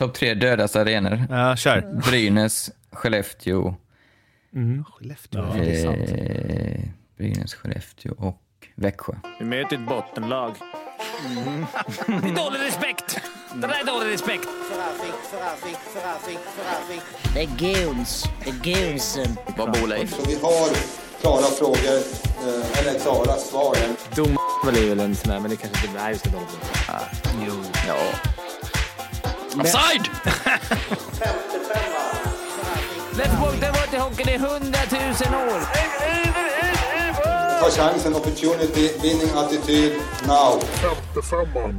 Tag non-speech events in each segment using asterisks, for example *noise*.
Topp tre dödaste arenor. Ja, kör. Brynäs, Skellefteå, Skellefteå. Ja, det är sant. eh, Brynäs, Skellefteå och Växjö. Vi möter ett bottenlag. Det är *laughs* dålig respekt! Det där är dålig respekt. Det är guns. Det är gunsen. Vad bor Leif? Så vi har klara frågor, eh, eller klara svar. Dom *laughs* är väl en sån där, men det kanske inte är just det. Jo. Ja. Offside! *laughs* Let's walk the water hockey i hundratusen år. Ta chansen, opportunity, winning attityd, now.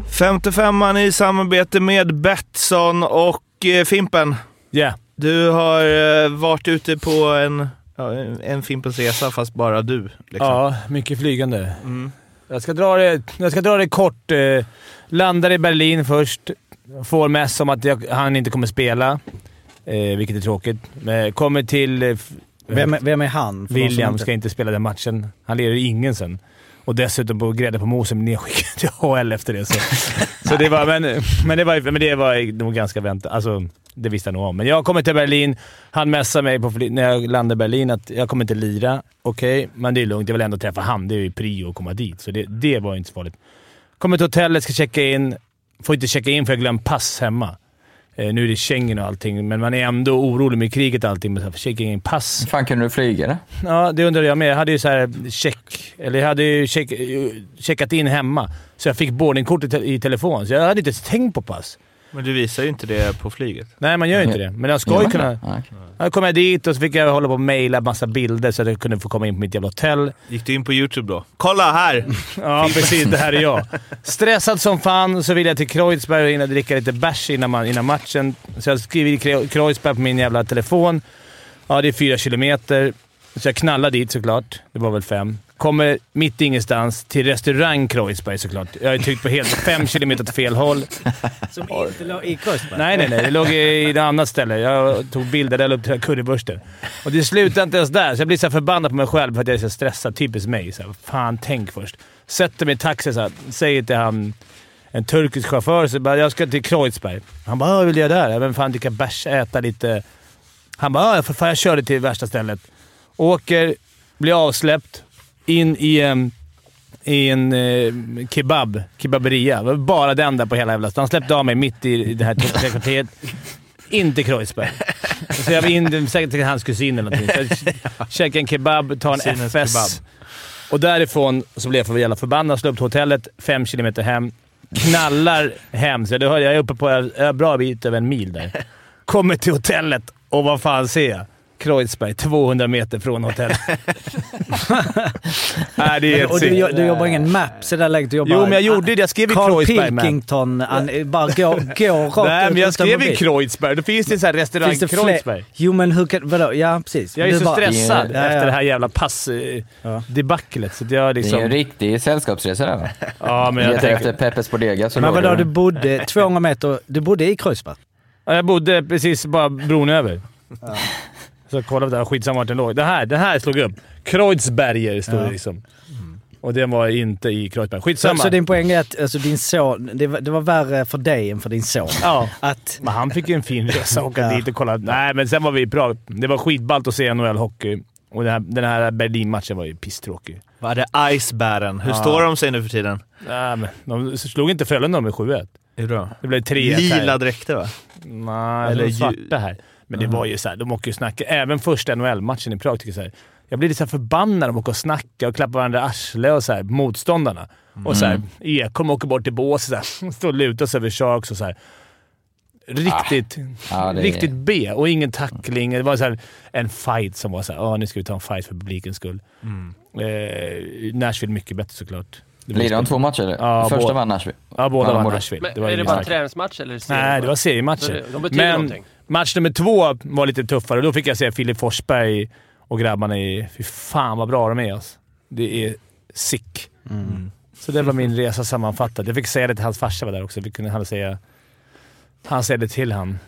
55an i samarbete med Betsson och eh, Fimpen. Yeah. Du har eh, varit ute på en, ja, en Fimpens resa, fast bara du. Liksom. Ja, mycket flygande. Jag, ska dra det, jag ska dra det kort. Eh, landar i Berlin först. Får mess om att jag, han inte kommer spela, eh, vilket är tråkigt. Men kommer till... Eh, Vem, är- vem är han? William inte- ska inte spela den matchen. Han leder ingen sen. Och dessutom på grädde på mosen nedskickad till HL efter det. Så, *laughs* så det var, men, men det var, men det var nog ganska väntat. Alltså, det visste jag nog om. Men jag kommer till Berlin. Han messade mig på, när jag landade i Berlin att jag kommer inte lira. Okej, men det är lugnt. Jag vill ändå träffa han. Det är ju prio att komma dit, så det, det var inte så farligt. Kommer till hotellet, ska checka in. Får inte checka in för jag glömt pass hemma. Eh, nu är det Schengen och allting, men man är ändå orolig med kriget och allting. Men checka in pass. Hur fan kunde du flyga då? Ja, det undrade jag med. Jag hade ju så här check, eller jag hade ju check, checkat in hemma, så jag fick boardingkortet i telefon. Så jag hade inte ens tänkt på pass. Men du visar ju inte det på flyget. Nej, man gör ju inte det. Men jag ska ju kunna... Jag kom jag dit och så fick jag hålla på och mejla massa bilder så att jag kunde få komma in på mitt jävla hotell. Gick du in på YouTube då? Kolla här! *laughs* Ja, precis. Det här är jag. Stressad som fan, så vill jag till Kreuzberg och hinna dricka lite bärs innan, man, innan matchen. Så jag skriver Kre- Kreuzberg på min jävla telefon. Ja, det är fyra kilometer. Så jag knallar dit såklart. Det var väl fem. Kommer mitt i ingenstans till restaurang Kreuzberg såklart. Jag har tryckt på helt *laughs* fem kilometer åt fel håll. Som inte låg i Kreuzberg? Nej, nej, nej. Det låg i ett annat ställe. Jag tog bilder där upp till currywursten. Och det slutade inte ens där, så jag blir så förbannad på mig själv för att jag är så stressad. Typiskt mig. Så här, fan, tänk först. Sätter mig i taxi så här, säger till han, en turkisk chaufför, så bara, jag ska till Kreuzberg. Han bara, vad vill jag där? Jag vill fan dricka bärs, äta lite. Han bara, för fan jag körde till värsta stället. Åker, blir avsläppt, in i en, i en eh, kebab, kebaberia. Bara den där på hela jävla. Han släppte av mig mitt i det här kvarteret. In till Kreuzberg. Så jag var in säkert till hans kusin eller någonting. Så jag käkade en kebab, tar en Kusinens FS. kebab. Och därifrån så blev jag för jävla förbannad. Slog upp till hotellet, fem kilometer hem. Knallar hem. Så jag, jag är uppe på en bra bit över en mil där. Kommer till hotellet och vad fan ser jag? Kreuzberg, 200 meter från hotellet. *laughs* Nej, det är helt Och du, du jobbar ingen Maps i det läget? Du jobbar, Jo, men jag gjorde det. Jag skrev i Carl Kreuzberg med. Pilkington, an, bara gå, gå rakt Nej, men jag skrev i. Kreuzberg. Då finns det en sån här restaurang Finns det Kreuzberg. Jo, men hur kan... Vadå? Ja, precis. Jag är Du så bara- stressad Ja, ja. efter det här jävla pass-debaclet. Så att jag Det är liksom... ju en riktig sällskapsresa där va? Ja, men jag Letar tänker... efter Peppes Bodega så Men vadå, du- bodde 200 meter... Du bodde i Kreuzberg? Ja, Jag bodde precis bara bron över. Så kolla på det här. Skitsamma vart den låg. Det här, den här slog upp. Kreuzberger stod det liksom. Och den var inte i Kreuzberg. Så, Skitsamma. så din poäng är att alltså, din son... Det var, det var värre för dig än för din son? Ja. Att... Men han fick ju en fin resa. Åka Ja. dit och kolla. Nej, men sen var vi Prag. Det var skitballt att se NHL-hockey. Och den här, den här Berlin-matchen var ju pisstråkig. Vad är det? Icebären. Hur Ja. står de sig nu för tiden? Nej, men de slog inte Frölunda med 7-1. Är det bra? Det blev 3-1 Lila dräkter va? Nej, Eller svarta här. Men det var ju såhär, de åker ju och snackar. Även första NHL-matchen i Prag tycker jag så här. Jag blir lite så här förbannad när de åker och snackar och klappar varandra i arslet och så här, motståndarna. Och så här, Ekholm åker bort till båset så här, *laughs* står och lutar sig över Sharks och så här. Riktigt, Ja, det är- riktigt B och ingen tackling. Det var så här, en fight som var såhär, nu ska vi ta en fight för publikens skull. Eh, Nashville mycket bättre såklart. Det Blir de två matcher eller? Ja, Första båda. vann Nashville. Ja, båda Ja, vann. Nashville. Men Det var är det bara en snack. träningsmatch eller? Nej, det var seriematcher. det- De betyder Men någonting. match nummer två var lite tuffare. Då fick jag se Filip Forsberg och grabbarna i... Fy fan vad bra de är alltså. Det är sick. Så det var min resa sammanfattad. Jag fick säga det till hans farsa var där också. Vi kunde han säga... Han säger det till han.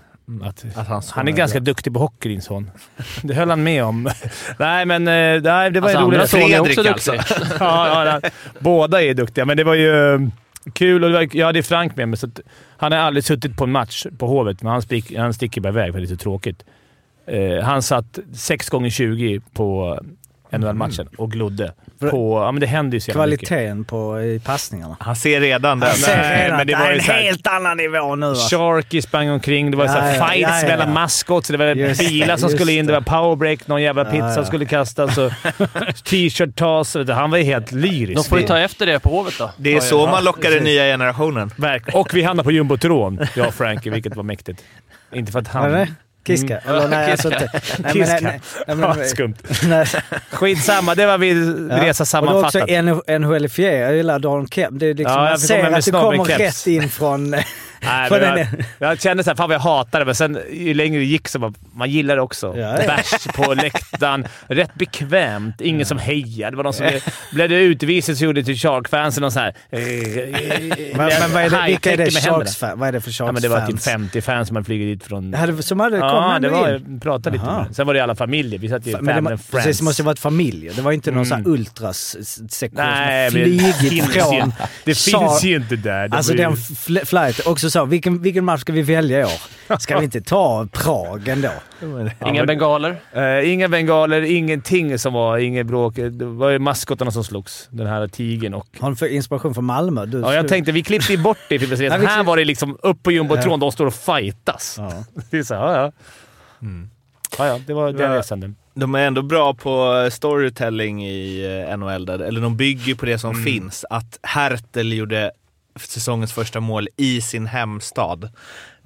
Att, Att son han är ganska bra. duktig på hockey, din son. *laughs* Det höll han med om. *laughs* nej, men eh, nej, det var Hans en rolig andra son är också duktig. *laughs* ja, ja, ja, båda är duktiga, men det var ju... kul och det var, jag hade Frank med mig, så att han har aldrig suttit på en match på Hovet, men han, stick, han sticker bara iväg för det är så tråkigt. Eh, han satt 6 gånger 20 på NHL-matchen och glodde. På, ja, men det händer ju så jävla mycket. Kvaliteten på i passningarna. Han ser redan den. Jag ser Nej, redan men det var ju en så här- helt annan nivå nu. Alltså. Sharky sprang omkring, det var så här Ja, ja, fights ja, ja, mellan ja. maskots, det var Just bilar som skulle in, det det. var powerbreak, någon jävla pizza ja. skulle kastas och *laughs* t-shirt tas. Han var ju helt lyrisk. De får ju ta efter det på Hovet då. Det är så man lockar den nya generationen. Verk- Och vi hamnade på jumbotron, jag och Frankie, vilket var mäktigt. Inte för att han... Kiska? Eller nej, alltså inte. *laughs* Nej, men, nej, *laughs* nej, Ja, men, skumt. nej. Skitsamma, det var vi Ja. resa Och du är också sammanfattat. NHL-ifierad. Jag gillar Don Kemp. Det är liksom, Ja, man ser att du kommer rätt in från... Nej, men jag, jag kände såhär, fan vad jag hatar det, men sen ju längre det gick så bara, man gillar det också. Ja, ja. Bärs på läktaren, rätt bekvämt, ingen som hejar. Det var någon som blev utvisning så gjorde till Shark-fansen någon sån här... eh, *laughs* men, men vad är det, vilka är det händerna. Sharks-fans? Vad är det för Ja, men det var typ Sharks-fans? 50 fans som hade flugit dit från... Hade, som hade kom Ja, det var, jag pratade lite med. Sen var det alla familjer. Vi satt ju family and friends. precis, det måste ju varit familjer. Det var inte någon Mm. ultras-sektion som flugit från... det finns ju inte där. Alltså den fl- flight, också så, vilken, vilken match ska vi välja i år? Ska vi inte ta Prag ändå? Inga men- bengaler. Eh, inga bengaler, ingenting som var, inget bråk. Det var ju maskotarna som slogs. Den här tigern och... Har du för inspiration från Malmö? Du, Ja, jag tänkte, vi klippte ju bort det i Filippinsresan. Ja, vi Här klipp- var det liksom upp på jumbotron, de står och fightas. Ja. *laughs* Det är så, här, ja, ja. Ja, ja, det var den resan. det. De är ändå bra på storytelling i eh, NHL, där, eller de bygger på det som Mm. finns. Att Hertel gjorde säsongens första mål i sin hemstad.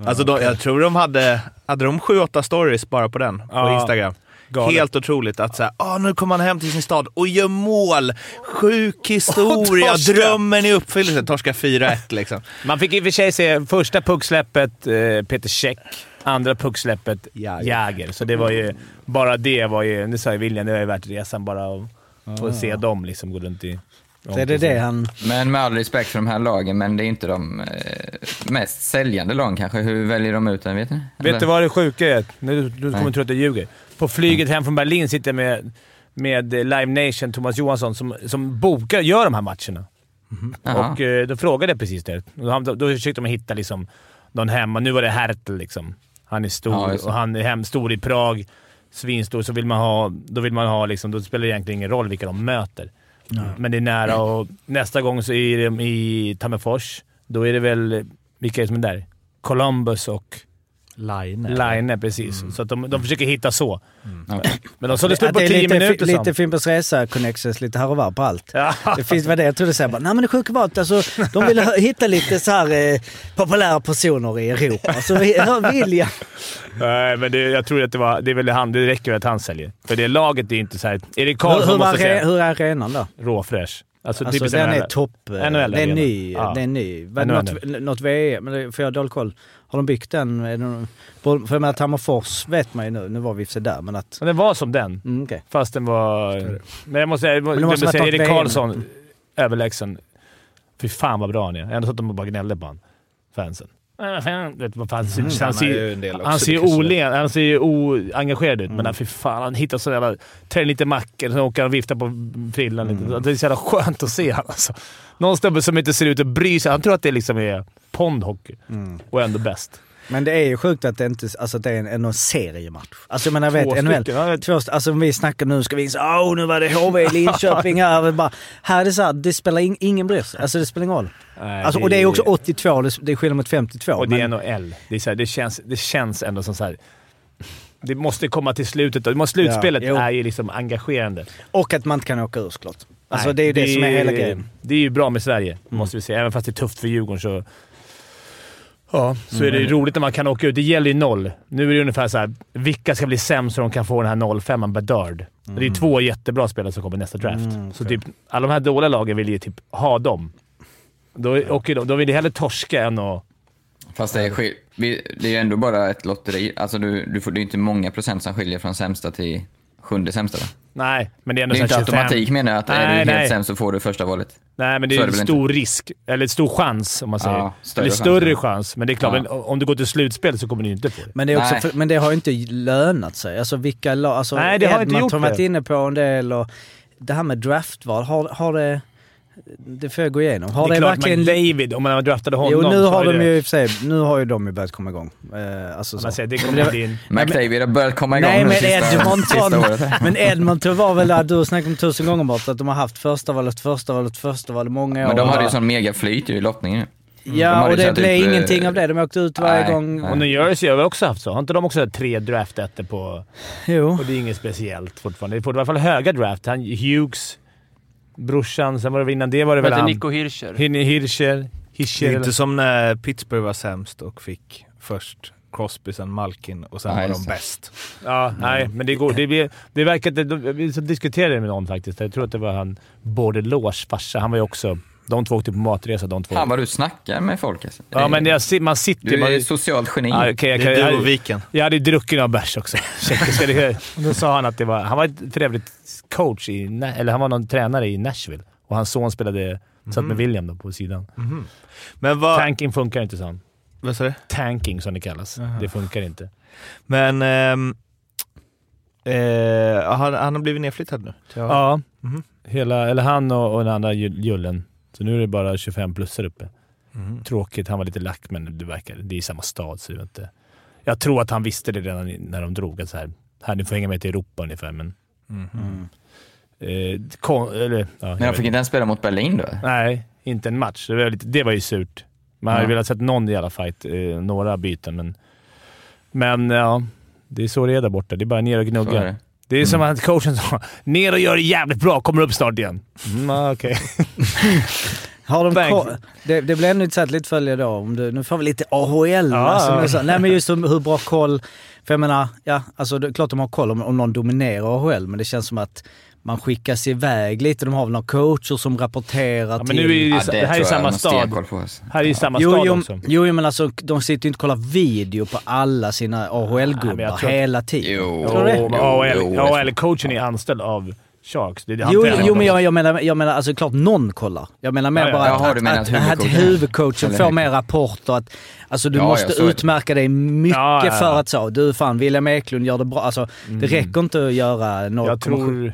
Alltså de, jag tror de hade, hade de sju, åtta stories bara på den, på Ja, Instagram. galet. Helt otroligt att säga, ah, nu kommer han hem till sin stad och gör mål! Sjuk *laughs* historia, torska. drömmen i uppfyllelse. Torska 4-1 liksom. Man fick i och för sig se första pucksläppet eh, Peter Käck, andra pucksläppet Jäger. Så det var ju... Bara det var ju... Det sa ju William, det var ju värt resan bara att få se dem liksom gå runt i... Så är det det han... Men med all respekt för de här lagen, men det är inte de eh, mest säljande lagen kanske. Hur väljer de ut den? Vet ni? Vet du vad det sjuka är? Nu, du kommer tro att jag ljuger. På flyget hem från Berlin sitter jag med, med Live Nation, Thomas Johansson, som, som bokar, gör de här matcherna. Jaha. Och eh, då frågade jag precis det. Han- Då, då försökte de hitta liksom, någon hemma. Nu var det Hertel liksom. Han är stor Ja, och han är hem, stor i Prag. Svinstor. Så vill man ha, då vill man ha liksom, då spelar det egentligen ingen roll vilka de möter. Men det är nära och nästa gång så är de i Tammerfors. Då är det väl, vilka är det som är där? Columbus och Line. Line, precis. Så att de, de försöker hitta så. Okej. Men de sa det stod på det är 10 lite, minuter. fi- lite. Fimpens Resa-connections, lite här och var på allt. Ja. Det finns vad det jag trodde såhär bara, nej men det sjuka var att alltså, de ville hitta lite så här eh, populära personer i Europa. Så vi- hör William. Nej, men det, jag tror att det var... Det är väl han. Det räcker att han säljer. För det laget är inte så här... Erik Hur, hur, Karlsson var, måste säga. hur är arenan då? Råfräsch. Alltså, Alltså den är topp. eh, NHL Det är ny. Ja. Det är ny. Något, något VM, det- för jag har dålig koll. Har de byggt den? För jag menar Tammerfors vet man ju nu. Nu var vi för där men att... Men den var som den. Mm, okej. Fast den var... Men jag måste säga, måste säga Erik. Karlsson, överlägsen. Fy fan vad bra han är. Ändå satt de och bara gnällde på han. Fansen. Han, Han han, ser, del också, han ser olen, han ser oengagerad ut, men fy fan, han hittar så jävla... Tar lite mackor, sen åker han och viftar på frillan lite. Det är så jävla skönt att se han alltså. Någon snubbe som inte ser ut att bry sig. Han tror att det liksom är pondhockey och ändå bäst. Men det är ju sjukt att det inte alltså, det är en, en seriematch. Alltså jag menar, Två vet, NHL. stycken, Två, alltså om vi snackar nu ska vi in åh nu var det HV i *laughs* Linköping här. Bara, här är det så här, det spelar in, ingen bryr sig. Alltså det spelar ingen roll. Nej, Alltså, och det är också 82, det det är skillnad mot 52. Och det är NHL. Det, är så här, det, känns, det känns ändå som så här. Det måste komma till slutet. då. Det Slutspelet Ja, är ju liksom engagerande. och att man inte kan åka ur såklart. Alltså Nej, det är ju det, som är hela grejen. Mm. Det är ju bra med Sverige, måste vi säga. Även fast det är tufft för Djurgården så... Ja, så är det Mm. ju roligt när man kan åka ut. Det gäller ju noll. Nu är det ungefär så här, vilka ska bli sämst så de kan få den här 05 Bedard? Det är två jättebra spelare som kommer nästa draft. Mm, så typ, alla de här dåliga lagen vill ju typ ha dem. Då, åker de, då vill de hellre torska än att... Fast det är, skil- det är ju ändå bara ett lotteri. Alltså du, du får, det är inte många procent som skiljer från sämsta till sjunde sämsta. Va? Nej, men det är ändå Det är inte här 25. automatik menar jag, att är Nej, du nej. helt sämst så får du första valet. Nej, men det är, är en stor risk. Eller stor chans, om man säger. Ja, större eller chans, större ja. chans. Men det är klart, Ja. men om du går till slutspel så kommer du inte få det. Men det, är också för, men det har ju inte lönat sig. Alltså vilka lag... Alltså, Nej, det har inte Edmonton gjort har varit det. inne på en del och det här med draftval, har, har det... Det får jag gå igenom. Har det är det, klart verkligen... McDavid, om man draftade honom Jo, nu har de det, ju sig, nu har ju de ju börjat komma igång. Eh, alltså Man så. säger, det kommer en... *laughs* McDavid har börjat komma igång Nej men sista, Edmonton, sista *laughs* men Edmonton var väl där, du har snackat om tusen gånger bort, att de har haft första valet, första valet, första valet många år. Men de hade ju sån megaflyt i lottningen. De Ja, hade och det blev typ, eh, ingenting av det. De åkte ut varje nej, gång. nej. Och New Jersey har väl också haft så? Har inte de också tre draft på... Jo. Och det är inget speciellt fortfarande. Det är i alla fall höga draft. Han, Hughes, brorsan, sen var det innan det var det väl han. Nico Hirscher? Hirscher. Det Hirscher. är inte som när Pittsburgh var sämst och fick först Crosby, sen Malkin och sen Ja, var de bäst. Ja, nej, men det går. Det, blir, det verkar inte... Vi diskuterade med någon faktiskt. Jag tror att det var han Bordelås farsa. Han var ju också... De två åkte på matresa de två. Fan vad du snackar med folk alltså. ja, men jag, man sitter Du man, är ett socialt geni. Ja, okej, jag, Det är du jag, och Viken. jag hade ju druckit några bärs också. *laughs* Tjeckiska. det- och Då sa han att det var... Han var för övrigt coach i... Eller han var någon tränare i Nashville. Och hans son spelade... Satt med William då på sidan. Men vad... Tanking funkar inte, sa han. Vad sa du? Tanking som det kallas. Det funkar inte. Men... ehm, eh, han, han har blivit nedflyttad nu? Ja. Mhm. Hela, eller han och, och den andra Ju- Jullen. Så nu är det bara 25 plus där uppe. Mhm. Tråkigt. Han var lite lack, men det verkar... Det är i samma stad, så det är inte... Jag tror att han visste det redan när de drog. Att så här, här, ni får hänga med till Europa ungefär, men... Mhm. Eh, kon, eller, ja, jag Men vet fick inte ens spela mot Berlin då? Nej, inte en match. Det var, lite, det var ju surt. Man hade Ja. velat sett någon i alla fight, eh, några byten, men... Men ja, det är så det är där borta. Det är bara ner och är gnugga. det. Det är som att coachen sa “Ner och gör det jävligt bra, kommer upp snart igen”. Mm, okej. *laughs* Har de ko- det, det blir ännu intressant lite följa då. Om du, nu får vi lite AHL. Ja, alltså, ja. nej men just hur, hur bra koll. För jag menar, ja, alltså det är klart de har koll om, om någon dominerar AHL, men det känns som att man skickas iväg lite. De har väl några coacher som rapporterar Ja, men till... nu är ju, Ja, det, här är jag samma stad. alltså. Här är ju samma Jo, stad jo, också. jo, jo, men alltså de sitter ju inte och kollar video på alla sina AHL-gubbar att- hela tiden. Jo. Tror du det? AHL-coachen är anställd av Sharks. Det, han Jo, tränar jo dem. men jag, jag, menar, jag menar alltså klart någon kollar. Jag menar mer Ja, ja. bara Jaha, att, att, att att, att huvudcoachen- får mer rapporter. Att, alltså du Ja, ja, måste är det. utmärka dig mycket Ja, ja, ja. för att så, du fan William Eklund gör det bra. Alltså det räcker inte att göra 0,7. Jag tror...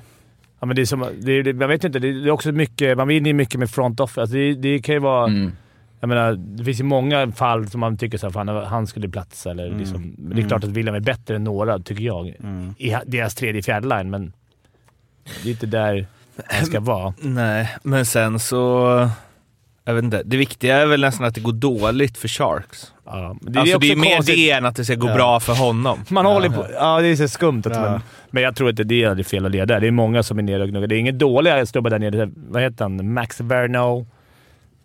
Ja, men det är som, det är, det, jag vet inte, det är också mycket, man vinner ju mycket med front office. Alltså det, det kan ju vara... Mm. Jag menar, det finns ju många fall som man tycker fan, han skulle platsa. Eller Mm. liksom, men Det är klart att William är bättre än några, tycker jag, i ha- deras tredje fjärde line men det är inte där han ska vara. Nej, men sen så... Jag vet inte. Det viktiga är väl nästan att det går dåligt för Sharks. Ja, det alltså det är också mer konstigt. det än att det ska gå Ja. bra för honom. Man håller på... Ja, det är så skumt. Att Ja. man, men jag tror inte det är fel att leda. Det är många som är nere och gnuggar. Det är inget dåliga snubbar där nere. Vad heter han? Max Verno.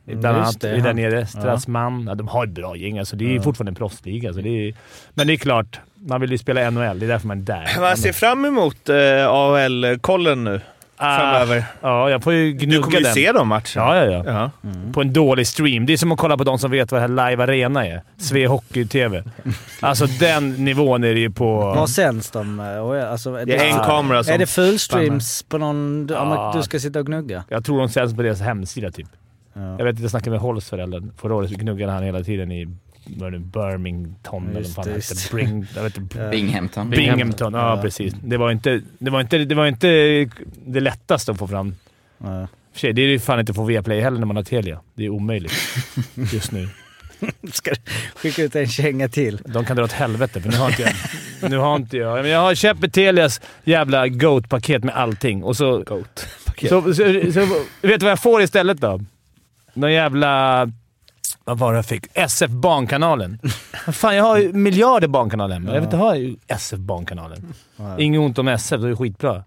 Mm, Bland annat det, är där nere. Strassman. Ja. de har ett bra gäng. Alltså, det är fortfarande en proffsliga. Alltså, det är, men det är klart, man vill ju spela NHL. Det är därför man är där. Man ser fram emot eh, AHL-kollen nu framöver. Ja, jag får ju Du gnugga kommer ju den. se de matcherna. Ja, ja, ja. Ja. På en dålig stream. Det är som att kolla på de som vet vad det här Live Arena är. Sve Hockey-TV. *laughs* Alltså den nivån är det ju på... Var sänds de? Alltså, Det är en kamera som Är det fullstreams på någon... du- Ja. Du ska sitta och gnugga? Jag tror de sänds på deras hemsida typ. Ja. Jag vet inte, jag snackade med Holls föräldrar. Förra året gnuggade han hela tiden i vad är det, Birmingham eller vad Just fan just hette. Bring, jag vet inte, Binghamton. Binghamton. Ja, Ja. precis. Det var, inte, det, var inte, det var inte det lättaste att få fram. Och för sig, Det är ju fan inte att få Viaplay heller när man har Telia. Det är omöjligt *laughs* just nu. Ska du skicka ut en känga till? De kan dra åt helvete, för nu har inte jag... nu har inte jag... men Jag har köpt Telias jävla Goat-paket med allting och så... Goat. Så, så, så, så, vet du vad jag får istället då? Någon jävla... Vad var det jag fick? SF Barnkanalen. *laughs* Fan, jag har ju miljarder barnkanaler hemma. Jag vill inte ha SF Barnkanalen. Inget ont om SF, det är skitbra.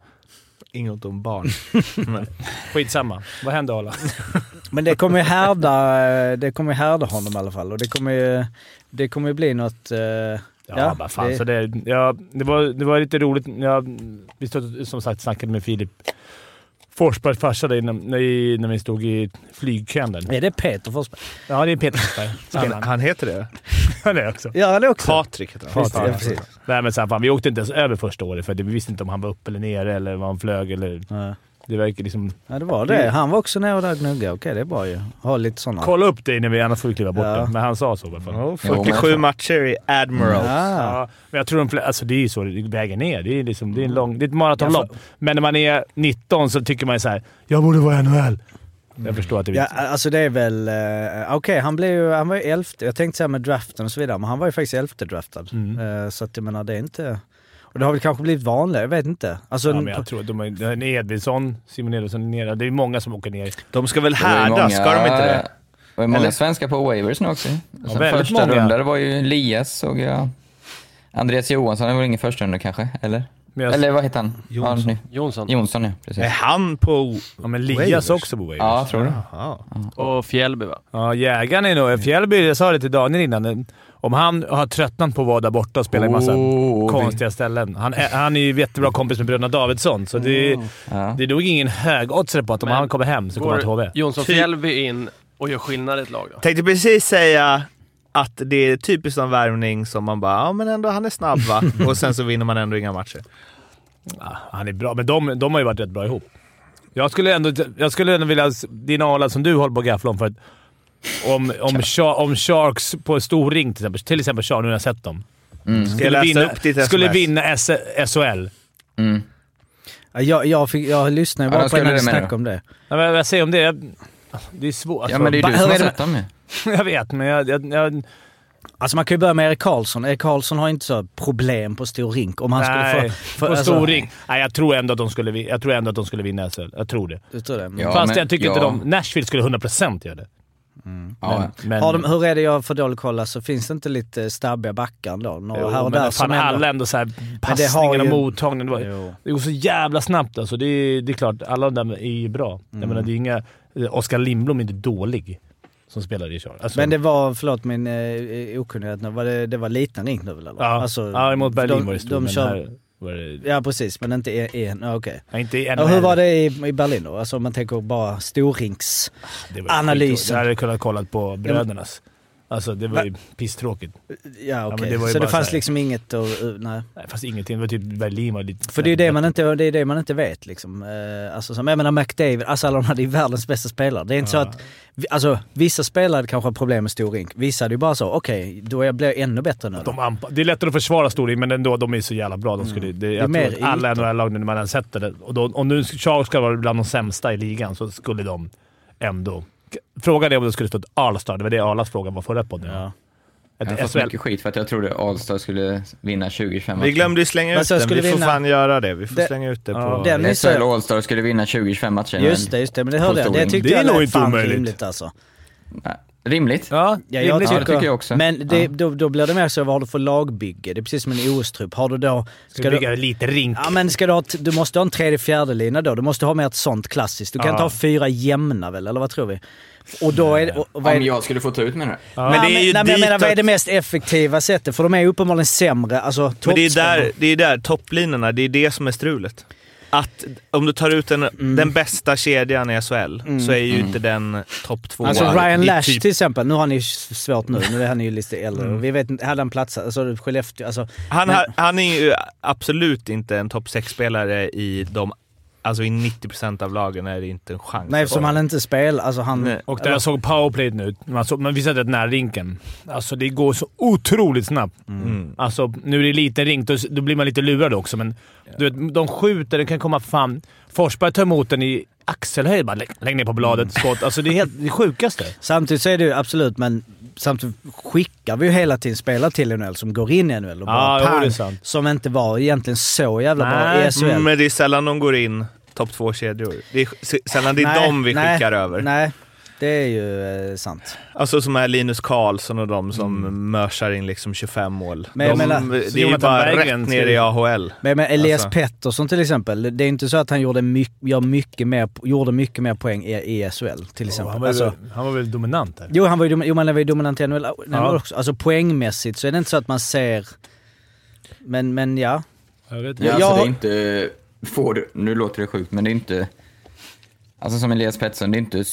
Inget om barn. *laughs* Skitsamma. Vad hände Arla? *laughs* Men det kommer ju härda, eh, det kommer ju härda honom i alla fall och det kommer ju, det kommer ju bli något... eh, Ja, Ja, bara fan. det- Så det, ja, det, var, det var lite roligt. Jag, vi stod, som sagt snackade med Filip Forsbergs farsa där när, vi- när vi stod i flygkön. Är det Peter Forsberg? Ja, det är Peter Forsberg. Han, han heter det? *laughs* Han är också. Ja, det också. Patrik heter han. Det, ja, precis. Nej, men så här, fan, vi åkte inte ens över första året för vi visste inte om han var uppe eller nere eller var han flög. Eller, Ja. Det verkar liksom... Ja, det var det. Han var också nere där och gnuggade. Okej, det är bra ju. Ha lite sådana. Kolla upp dig när vi annars får vi kliva bort Ja. det. Men han sa så i alla fall. Ja, men 47 fan. matcher i Admiral. Ja. Ja, men jag tror de flesta, alltså det är ju så det väger ner. Det är, liksom, det är, en lång, det är ett maratonlopp. Men när man är 19 så tycker man ju så här: jag borde vara i NHL. Jag förstår att det är Ja, viktigt. alltså det är väl... Uh, Okej, han blev ju, han var ju elfte. Jag tänkte säga med draften och så vidare, men han var ju faktiskt elfte draftad. Mm. Eh, så att jag menar, det är inte... Och det har väl kanske blivit vanligare, jag vet inte. Alltså, Ja, men jag tror att de har... Edvinsson, Simon Edvinsson är nere. Det är många som åker ner. De ska väl härda, ska de inte det? Det var många Eller? svenskar på waivers nu också. Väldigt första många. runda, det var ju Elias såg jag. Andreas Johansson, det var ingen första runda kanske? Eller? Men jag, Eller vad heter han? Jonsson. Jonsson. Jonsson, ja. Precis. Är han på... ja, men Lias också på waivers. Ja, tror det. Och Fjällby va? Ja, jägaren är nog... Fjällby, jag sa det till Daniel innan. Om han har tröttnat på att vara där borta och spela i massa Oh, konstiga ställen. Han är, han är ju jättebra kompis med bröderna Davidsson, så det, Ja. det är nog ingen högoddsare på att om Men han kommer hem så kommer han till HV. Jonsson Fjällby in och gör skillnad i ett lag då? Tänkte precis säga att det är typiskt en värvning som man bara, ja men ändå han är snabb va? *laughs* Och sen så vinner man ändå inga matcher. Ja, han är bra, men de, de har ju varit rätt bra ihop. Jag skulle ändå, jag skulle ändå vilja... Din Arla som du håller på att gaffla om för att om, om, om Sharks på stor ring till exempel, till exempel Sharks, nu har jag sett dem. Mm. Skulle vinna, skulle vinna S- SHL. Mm. Ja, Jag, jag, fick, jag lyssnade Ja, bara de på en snack om det. Ja, men vad säger om det? Jag- Det är svårt. Ja, men det är du som har sett dem ju. *laughs* jag vet, men jag... jag, jag Alltså man kan ju börja med Erik Karlsson. Erik Karlsson har inte så problem på stor rink. Om han nej, skulle få... få på alltså- stor ring. Nej, jag tror ändå att de skulle, jag tror ändå att de skulle vinna SHL. Jag tror det. Du tror det? Ja, Fast men- jag tycker inte ja. de... Nashville skulle 100% göra det. Ja. Men, men, Har de, hur är det jag får dålig koll? Alltså, finns det inte lite stabbiga backar då? Några Jo, här och men där fan, alla ändå så här det har passningen och ju- mottagningen. Det, var, det går så jävla snabbt alltså. Det är, det är klart, alla de där är ju bra. Mm. Jag menar, det är inga... Oskar Lindblom är inte dålig som i Charles. Alltså, Men det var, förlåt min eh, okunnighet nu, var det, det var liten rink nu väl eller? ja, Alltså, ja, emot Berlin de, var det stor, de men kör, här var det... Ja precis, men inte en... en okej. Ja, inte i Ja, hur var det i, i Berlin då? Alltså om man tänker bara storrinks... Det var analysen? skittråkigt. Jag hade kunnat kolla på brödernas. Alltså det var ju pisstråkigt. Ja det var ju så det fanns så liksom inget att... uh, nej. Nej, fast ingenting. Det var typ Berlin var lite... För det är ju det man inte, det är det man inte vet liksom. Eh, alltså som, jag menar McDavid, alltså alla de hade ju världens bästa spelare. Det är inte så att, alltså vissa spelare kanske har problem med stor rink. Vissa hade ju bara så, okej, då är- blir jag ännu bättre nu. De ampa- det är lättare att försvara storing, men ändå, de är så jävla bra. De skulle, det, jag Mm. Det är tror mer att alla. NHL-lag, när man sett det, och då, om nu Charles ska vara bland de sämsta i ligan, så skulle de ändå... Frågan är om det skulle stå ett All-star. Det var det Arlas fråga var förra podden. Ja. Jag har fått SHL. mycket skit för att jag trodde Allstar skulle vinna 2025 Vi glömde ju slänga Men ut så den, skulle vi får vinna- fan göra det. Vi får Det- slänga ut det Ja. på... Den SHL och Allstar skulle vinna 2025 matcher. just det, just det. Men det hörde jag. Det tyckte Det är jag nog lät inte fan omöjligt. rimligt alltså. Nej, Rimligt. Ja, Ja, rimligt. jag Ja, tycker, det tycker jag också. Men det, Ja. då, då blir det mer så, vad har du för lagbygge? Det är precis som en OS-trupp. Har du då... Ska du, bygga lite rink. Ja men ska du ha, du måste ha en tredje fjärde lina då. Du måste ha mer ett sånt klassiskt. Du kan Ja. inte ha fyra jämna väl, eller vad tror vi? Och då är det... Och, och är Om det jag skulle få ta ut menar du? Ja. Men det är ju nej, men jag menar, vad är det mest effektiva sättet? För de är uppenbarligen sämre. Alltså, Men det är toppspelarna- där, det är där topplinorna, det är det som är strulet. Att om du tar ut den, Mm. den bästa kedjan i SHL så är ju inte den topp två. Alltså Ryan Lash typ- till exempel, nu har ju svårt nu, nu är han ju lite äldre. Mm. Vi vet inte, hade han platsat? Alltså Skellefteå, alltså... Han, Men- han är ju absolut inte en topp 6-spelare i de... Alltså i 90% av lagen är det inte en chans. Nej eftersom han inte spelar, alltså han... Nej. Och där jag såg powerplayet nu, man, såg, man visade rätt nära rinken. Alltså det går så otroligt snabbt. Mm. Alltså, nu är det liten rink, då, då blir man lite lurad också, men du vet, de skjuter, det kan komma fan... Forsberg tar emot den i axelhöjd bara. Lägg, lägg ner på bladet, Mm. skott. Alltså det är helt det sjukaste. Samtidigt så är det ju absolut, men samtidigt skickar vi ju hela tiden spelare till NHL som går in i NHL och bara jo, pang, sant. Som inte var egentligen så jävla bra Nej, i SHL. Men det är sällan de går in topp två kedjor. Det är sällan det är Nej, dem vi nej, skickar över. Nej, det är ju eh, sant. Alltså som är Linus Karlsson och de som mörsar in liksom 25 mål. Mm. Men de, menar- det är ju bara Berggren rätt ner i AHL. Men, men Elias Alltså. Pettersson till exempel, det är inte så att han gjorde, mycket, gör mycket mer, gjorde mycket mer poäng i, i SHL till exempel. han, var, alltså, väl- han var väl dominant där. jo, han var ju, jo, men han var ju dominant i NHL Ja. också. Alltså poängmässigt så är det inte så att man ser... Men, men ja. Jag vet Ja, inte. alltså Jag- det är inte... Får, du- nu låter det sjukt, men det är inte... Alltså som Elias Pettersson, det är inte...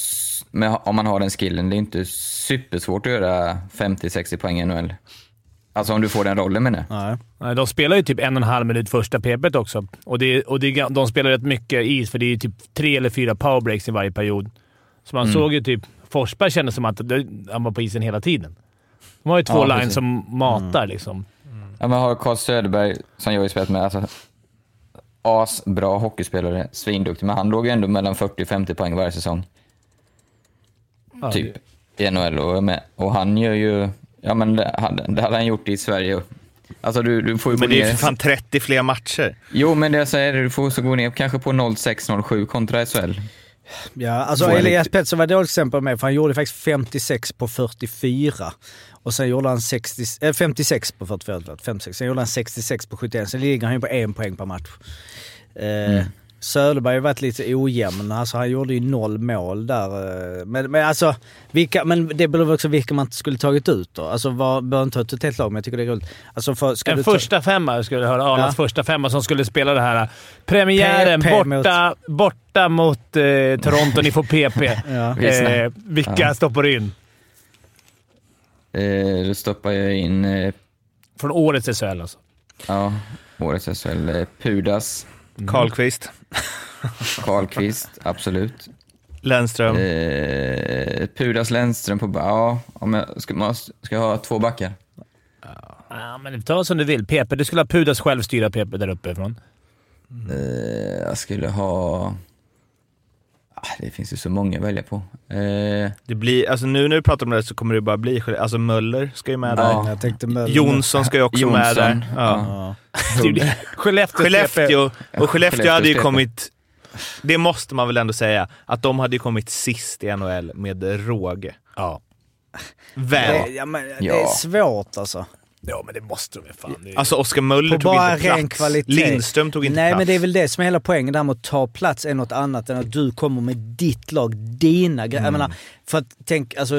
Med, om man har den skillen, det är inte supersvårt att göra 50-60 poäng i NHL. Alltså om du får den rollen med det. Nej. Nej, De spelar ju typ en och en halv minut första PP också. Och, det, och det, de spelar rätt mycket is, för det är ju typ tre eller fyra powerbreaks i varje period. Så man såg ju typ... Forsberg kändes som att det, han var på isen hela tiden. De har ju två Ja, lines som matar liksom. Ja, men har Carl Söderberg, som jag har spelat med, alltså asbra hockeyspelare, svinduktig, men han låg ju ändå mellan 40 och 50 poäng varje säsong. Ja, typ i NHL och, är med. och han gör ju, ja men det hade, det hade han gjort i Sverige. Alltså du, du får ju Men gå det är ju för fan 30 fler matcher. Jo men det jag säger, du får så gå ner kanske på 06-07 kontra SHL. Ja, alltså Elias lite- Pettersson var ett dåligt exempel med för han gjorde faktiskt 56 på 44. Och sen gjorde han 60, äh, 56 på 44, förlåt, 56. Sen gjorde han 66 på 71. Sen ligger han ju på en poäng per match. Eh, Söderberg har varit lite ojämn. Alltså han gjorde ju noll mål där. eh, Men, men alltså, vilka, men det beror också vilka man skulle tagit ut då. Alltså vad, behöver inte ta ut ett helt lag, men jag tycker det är roligt. Alltså för, ska En första femma skulle jag höra. Arlands Ja. första femma som skulle spela det här. Premiären PP borta, borta mot eh, Toronto. Ni får PP. *laughs* Ja. Eh, vilka Ja. stoppar du in? Eh, då stoppar jag in, eh, Från årets SHL alltså. ja, årets SHL, eh, Pudas, Karlqvist, *laughs* Karlqvist, absolut. Lennström. Eh, Pudas, Lennström på, ja, om jag ska, man ska jag ha två backar. Ja, men ta som du vill. PP. Du skulle ha Pudas själv styra PP där uppe ifrån. Eh, jag skulle ha... Ah, det finns ju så många att välja på. Eh, Det blir, alltså nu när du pratar om det så kommer det bara bli Alltså Möller ska ju med där. Ja, jag tänkte Möller. Jonsson ska ju också med Jonsson, där. Ja. Ja. *laughs* *laughs* Skellefteå. Skellefteå, och Skellefteå Skellefteå hade ju kommit, det måste man väl ändå säga, att de hade ju kommit sist i NHL med råge. Ja. Väl. Det, ja, men, det är svårt alltså. Ja, men det måste de ju fan. Det är- Alltså Oskar Möller På tog bara inte ren plats. kvalitet. Lindström tog inte Nej plats. men det är väl det som är hela poängen där med att ta plats är något annat än att du kommer med ditt lag, dina grejer. Jag menar, för att tänk, alltså,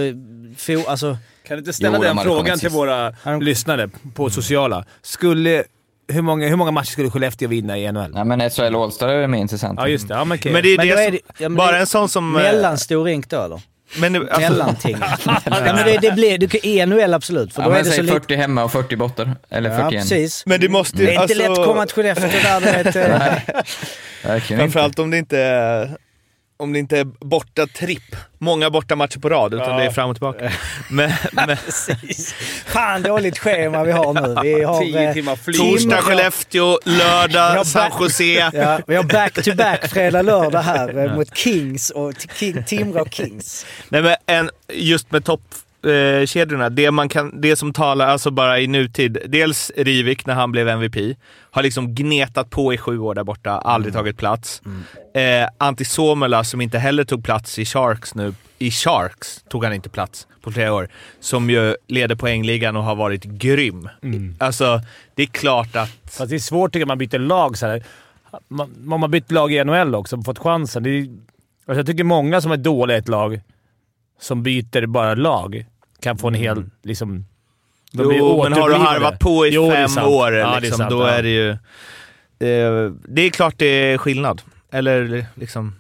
fo, alltså Kan du inte ställa Jo, de den frågan till våra de- lyssnare på sociala? Skulle, hur, många, hur många matcher skulle Skellefteå vinna i NHL? nej men SHL All-Star är mer intressant. Ja, just det. Ja, men okej. Men det är Men det är som, det- ja, men bara det- en sån som... eh, mellanstor rink då eller? Men, nu, alltså, Mellanting. *laughs* ja, *laughs* men det, det blir, du kan i NHL absolut, för Ja, då men är det så säg lite... 40 hemma och 40 borta. Eller Ja 41. precis. men det måste ju... Det är inte alltså, lätt att komma till Skellefteå där, du vet. *laughs* Verkligen inte. Framförallt om det inte är, om det inte är borta tripp. Många borta matcher på rad, utan det är fram och tillbaka. *laughs* Men, men Precis. Fan dåligt schema vi har nu. Vi *laughs* har... Tio eh, timmar flyg. torsdag Skellefteå, lördag San Jose. Ja, vi har back-to-back fredag, lördag här eh, mot Kings och King, Timrå Kings. Nej, men en, just med toppkedjorna, det, man kan, det som talar alltså bara i nutid. Dels Rivik när han blev MVP. Har liksom gnetat på i sju år där borta, aldrig tagit plats. Eh, Antti Suomela som inte heller tog plats i Sharks nu. I Sharks tog han inte plats på flera år. Som ju leder poängligan och har varit grym. Alltså, det är klart att... Fast det är svårt tycker jag man byter lag så här. Man, man bytt lag i NHL också och fått chansen. Det är, alltså jag tycker många som är dåliga i ett lag, som byter bara lag, kan få en hel... Liksom, de blir Jo, men har du harvat på i Jo, det fem år, Ja, det är liksom, sant, då ja. är det ju... Eh, det är klart det är skillnad. Eller liksom...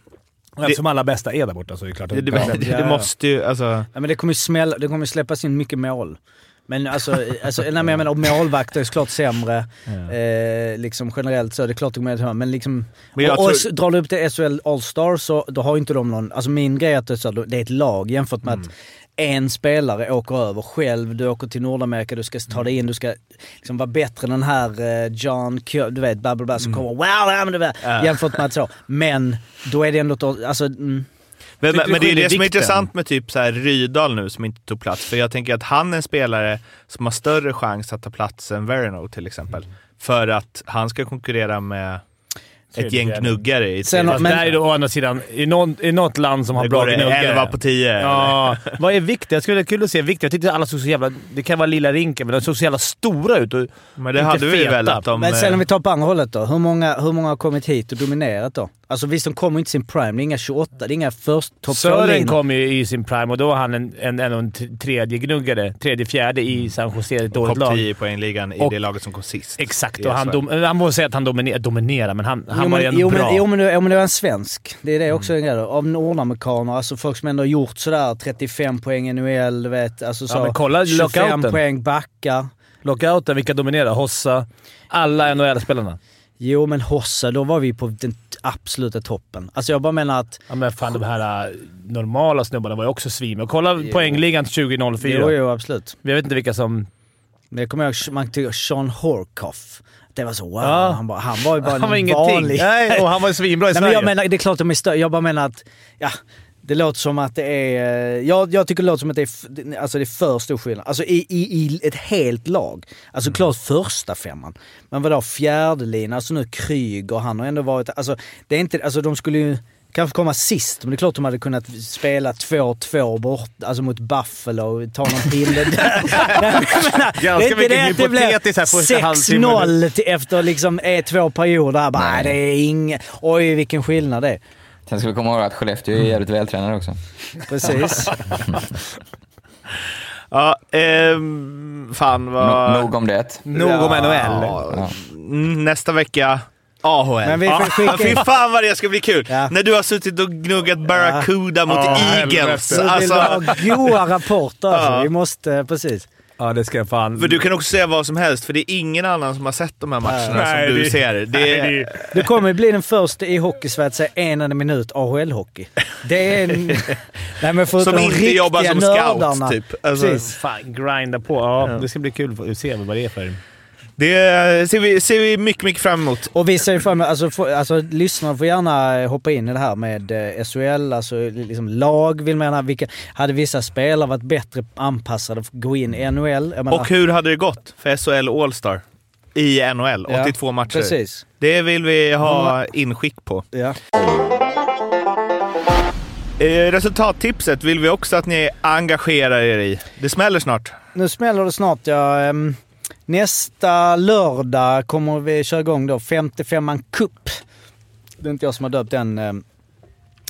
Eftersom alla bästa är där borta så är det klart Det, det, det, ja. måste ju... Alltså, Ja, men det kommer ju smälla, det kommer ju släppas in mycket mål. Men alltså, alltså nej, men jag menar, och målvakter är såklart sämre. Eh, liksom generellt så, det är klart att höra. Men liksom, Men och, och tror- s- drar du upp till SHL All-Star så då har inte de någon, alltså min grej är att det är är ett lag jämfört med att en spelare åker över själv, du åker till Nordamerika, du ska ta dig in, du ska liksom vara bättre än den här eh, John Kyo, du vet, bla bla bla, som kommer wow, ja, men var, Ja. jämfört med att så. Men då är det ändå, alltså, mm, men, men, men det är det som är intressant med typ så här Rydal nu som inte tog plats. För jag tänker att han är en spelare som har större chans att ta plats än Verino till exempel. För att han ska konkurrera med ett gäng gnuggare i Sen Men- där är det å andra sidan, i, någon, i något land som har bra gnuggare. 11 på 10. Ja, vad är viktigt? Jag skulle vara kul att se viktigt. Jag tyckte alla såg så jävla... Det kan vara lilla rinken, men de såg så jävla stora ut. Och, Men det hade vi feta. väl att de... Men sen eh, om vi tar på andra hållet då. Hur många, hur många har kommit hit och dominerat då? Alltså visst, de kommer inte sin prime. Det är inga 28, det är inga först topp Sören kom ju i sin prime och då var han en, en, en, en tredje gnuggare. Tredje, fjärde i San Jose. Ett dåligt Topp lag. 10 i poängligan i Och- det laget som kom sist. Exakt, och han, dom, han måste säga att han dominerar, dominerar men han, han jo, var men, jo, bra. men, jo, men, jo men det var en svensk. Det är det också en grej. Av nordamerikaner, alltså folk som ändå har gjort sådär 35 poäng i NHL, du vet. Alltså så. Ja, men kolla 25 lockouten. poäng backar. Lockouten, vilka dominerar? Hossa. Alla NHL-spelarna. Jo men Hossa, då var vi på den absoluta toppen. Alltså jag bara menar att... Ja, men fan, de här äh, normala snubbarna var ju också svin. Och kolla poängligan 2004. Jo, jo absolut. Jag vet inte vilka som... Men jag kommer ihåg, man tycker Sean Horkoff. Det var så wow. Ja. Han, bara, han var ju bara Han var en ingenting. vanlig... Nej, och han var svinbra i Nej, Sverige. men jag menar, det är klart de är större. Jag bara menar att, ja, Det låter som att det är... eh, Jag, jag tycker det låter som att det är, alltså det är för stor skillnad. Alltså i, i, i ett helt lag. Alltså klart första femman. Men vadå fjärde lina, alltså nu Kryger, han har ändå varit... Alltså det är inte... Alltså de skulle ju kanske komma sist, men det är klart de hade kunnat spela 2-2 bort, alltså mot Buffalo, ta någon pinne där. *laughs* Ganska mycket hypotetiskt här första halvtimmen. 6-0 till- efter liksom eh, två perioder. här. Bara, Nej. det är inget... Oj, vilken skillnad det är. Sen ska vi komma ihåg att Skellefteå är jävligt vältränade också. Precis. *laughs* Ja, ehm, fan vad... No, nog om det. Nog om NHL. Ja, mm, Nästa vecka, AHL. Men vi får ja. skicka *laughs* Fy fan vad det ska bli kul! Ja. När du har suttit och gnuggat Barracuda mot Ja, Eagles. helvete. Så vill vi Alltså, ha goa *laughs* rapporter alltså. Ja. Vi måste, precis. Ja, det ska jag fan... för du kan också säga vad som helst, för det är ingen annan som har sett de här matcherna Nej, som du det- ser. Det Nej, är, det- Du kommer bli den första i hockeysverige att säga en enda minut AHL-hockey. Det är en... *laughs* Nej, men som de inte jobbar som nördarna. scout, typ. Alltså, Precis. Fan, grinda på. Ja, det ska bli kul att se vad det är för... det ser vi, ser vi mycket, mycket fram emot. Och vi ser fram emot, alltså, alltså lyssnarna får gärna hoppa in i det här med eh, SHL, alltså liksom lag vill man gärna, vilka, hade vissa spelare varit bättre anpassade för att gå in i NHL? Menar, Och hur hade det gått för SHL All-Star i NHL? Ja, 82 matcher. Precis. Det vill vi ha inskick på. Ja. Eh, resultattipset vill vi också att ni engagerar er i. Det smäller snart. Nu smäller det snart ja. Nästa lördag kommer vi köra igång då 55an Cup. Det är inte jag som har döpt den. ehm.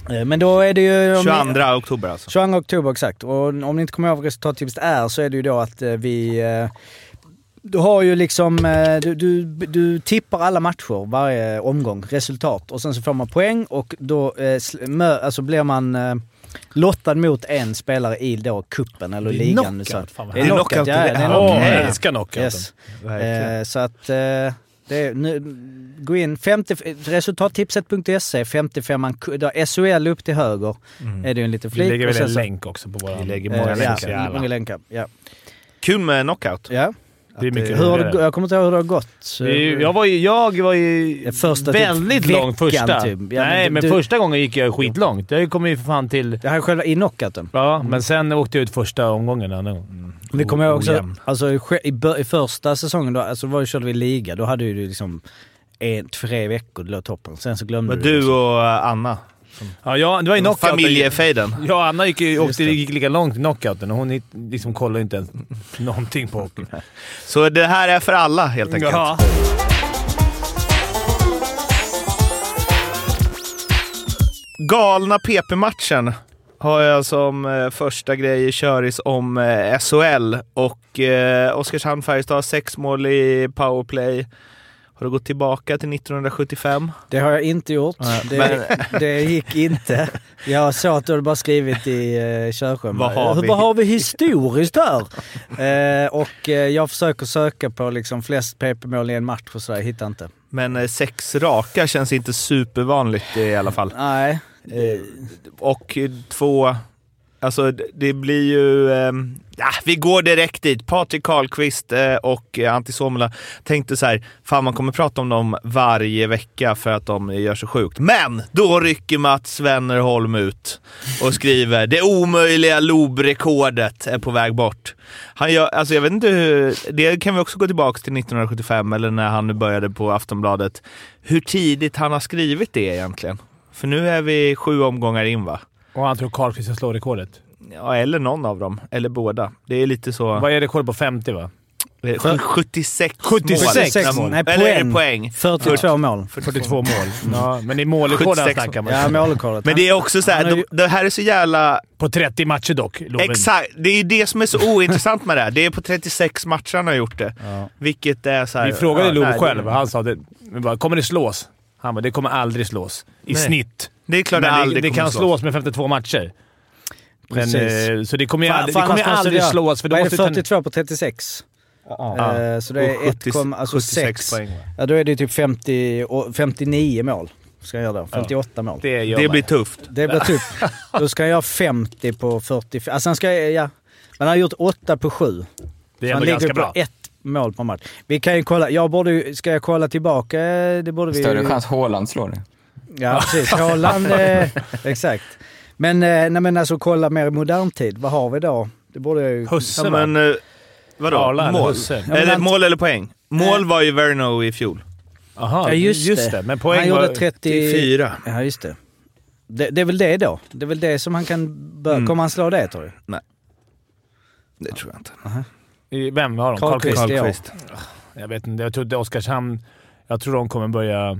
Eh, Men då är det ju... om ni- 22 oktober alltså. 22 oktober exakt. Och om ni inte kommer ihåg vad resultattipset är så är det ju då att eh, vi... eh, Du har ju liksom... eh, Du, du, du tippar alla matcher varje omgång, resultat. Och sen så får man poäng och då eh, alltså blir man eh, lottad mot en spelare i då kuppen eller Det är ligan. knockout, Så, fan vad det är knockout, ja. Det är Ja, knockout. jag älskar knockouten. Yes. Eh, så att eh, det är, nu, gå in 50, resultattipset.se, 55 SHL upp till höger är det en liten Vi flik. lägger och väl en länk också på våra... Vi lägger Eh, många ja, länkar. många länkar. Ja. Kul med knockout. Ja. Det är mycket Hur har roligare. det, jag kommer inte ihåg hur det har gått. Det ju- Jag var ju, jag var ju Det första typ väldigt veckan lång första. typ. Ja, men Nej, men du- första gången gick jag skitlångt. Jag kom ju för fan till... Det här är själva i knockouten. Ja, men sen åkte jag ut första omgången. andra gången. Mm. Vi kommer ihåg också, Ojämn. alltså, i, i, första säsongen då, alltså var, körde vi liga, då hade du liksom en, tre veckor, det låg toppen. Sen så glömde Men du. du liksom. och Anna. Ja, jag, det var ju knockout. Familjefejden. Och Anna gick, ju- åkte, gick lika långt i knockouten och hon liksom kollade inte ens någonting på hockey. Så det här är för alla helt enkelt. Ja. Galna PP-matchen har jag som eh, första grej i köris om eh, SHL. Och eh, Oskarshamn Färjestad har sex mål i powerplay. Har du gått tillbaka till 1975? Det har jag inte gjort. Det, *laughs* det gick inte. Jag såg att du hade bara skrivit i uh, körschemat. Vad har vi? Vad har vi historiskt här? Eh, och eh, jag försöker söka på liksom flest PP-mål i en match och så, jag hittar inte. Men eh, sex raka känns inte supervanligt i alla fall. Nej. Eh, Och eh, två... Alltså det- blir ju... Eh, ja, vi går direkt dit. Patrik Karlqvist eh, och eh, Antti Suomela tänkte så här, fan man kommer prata om dem varje vecka för att de gör så sjukt. Men då rycker Mats Wennerholm ut och skriver det omöjliga Lob-rekordet är på väg bort. Han gör, alltså jag vet inte hur, det kan vi också gå tillbaka till 1975 eller när han nu började på Aftonbladet. Hur tidigt han har skrivit det egentligen. För nu är vi sju omgångar in va? Och han tror Karlqvist ska slå rekordet. Ja, eller någon av dem. Eller båda. Det är lite så... Vad är rekordet på 50 va? Eh, sju- 76, 76 mål. Nej, Eller är det poäng. poäng? 42 mål. 42 mål. Ja, men i målrekord 76 snackar man. Ja, målrekordet. Men det är också så här, Han ju- de, det här är så jävla... På 30 matcher dock. Loven. Exakt! Det är ju det som är så ointressant med det här. Det är på 36 matcher han har gjort det. Ja. Vilket är så här... Vi frågade ja, Love själv och han sa det. Bara, kommer det slås? Han bara, det kommer aldrig slås. I Nej. snitt. Det är klart Men det, det kan slås. slås med 52 matcher. Men, Precis. eh, så det kommer ju aldrig, fan, det kommer aldrig göra- slås. För då Vad är måste det, du ta- 42 på 36? Ja. Eh, så det är Och 70 1, alltså 76 6. poäng. Ja, då är det typ 50, och 59 mål. Ska jag göra då. 58 mål. Det, Det blir tufft. Det blir typ... Då ska jag göra 50 på 40... Alltså han ska... Ja. Men han har gjort 8 på 7. Det är han ligger på bra. ett mål per match. Vi kan ju kolla. Jag borde. Ska jag kolla tillbaka? Det borde vi Större chans Haaland slår det. Ja, precis. Haaland... *laughs* eh, exakt. Men, eh, nej, men alltså kolla mer i modern tid. Vad har vi då? Det borde jag ju... Husse men, eh, vadå? Arla mål? Husse? eller, han- mål eller poäng? Mål var ju Verno i fjol. Aha, Ja, just, det. Men poäng han gjorde var... 30... Fyra. Ja, just det. det. Det är väl det då? Det är väl det som han kan... Bör... Mm. Kommer han slå det tror du? Det tror jag inte. I- Vem har de? Karlqvist. Karlqvist. ja. Jag vet inte. Jag tror inte Oskarshamn... Jag tror de kommer börja...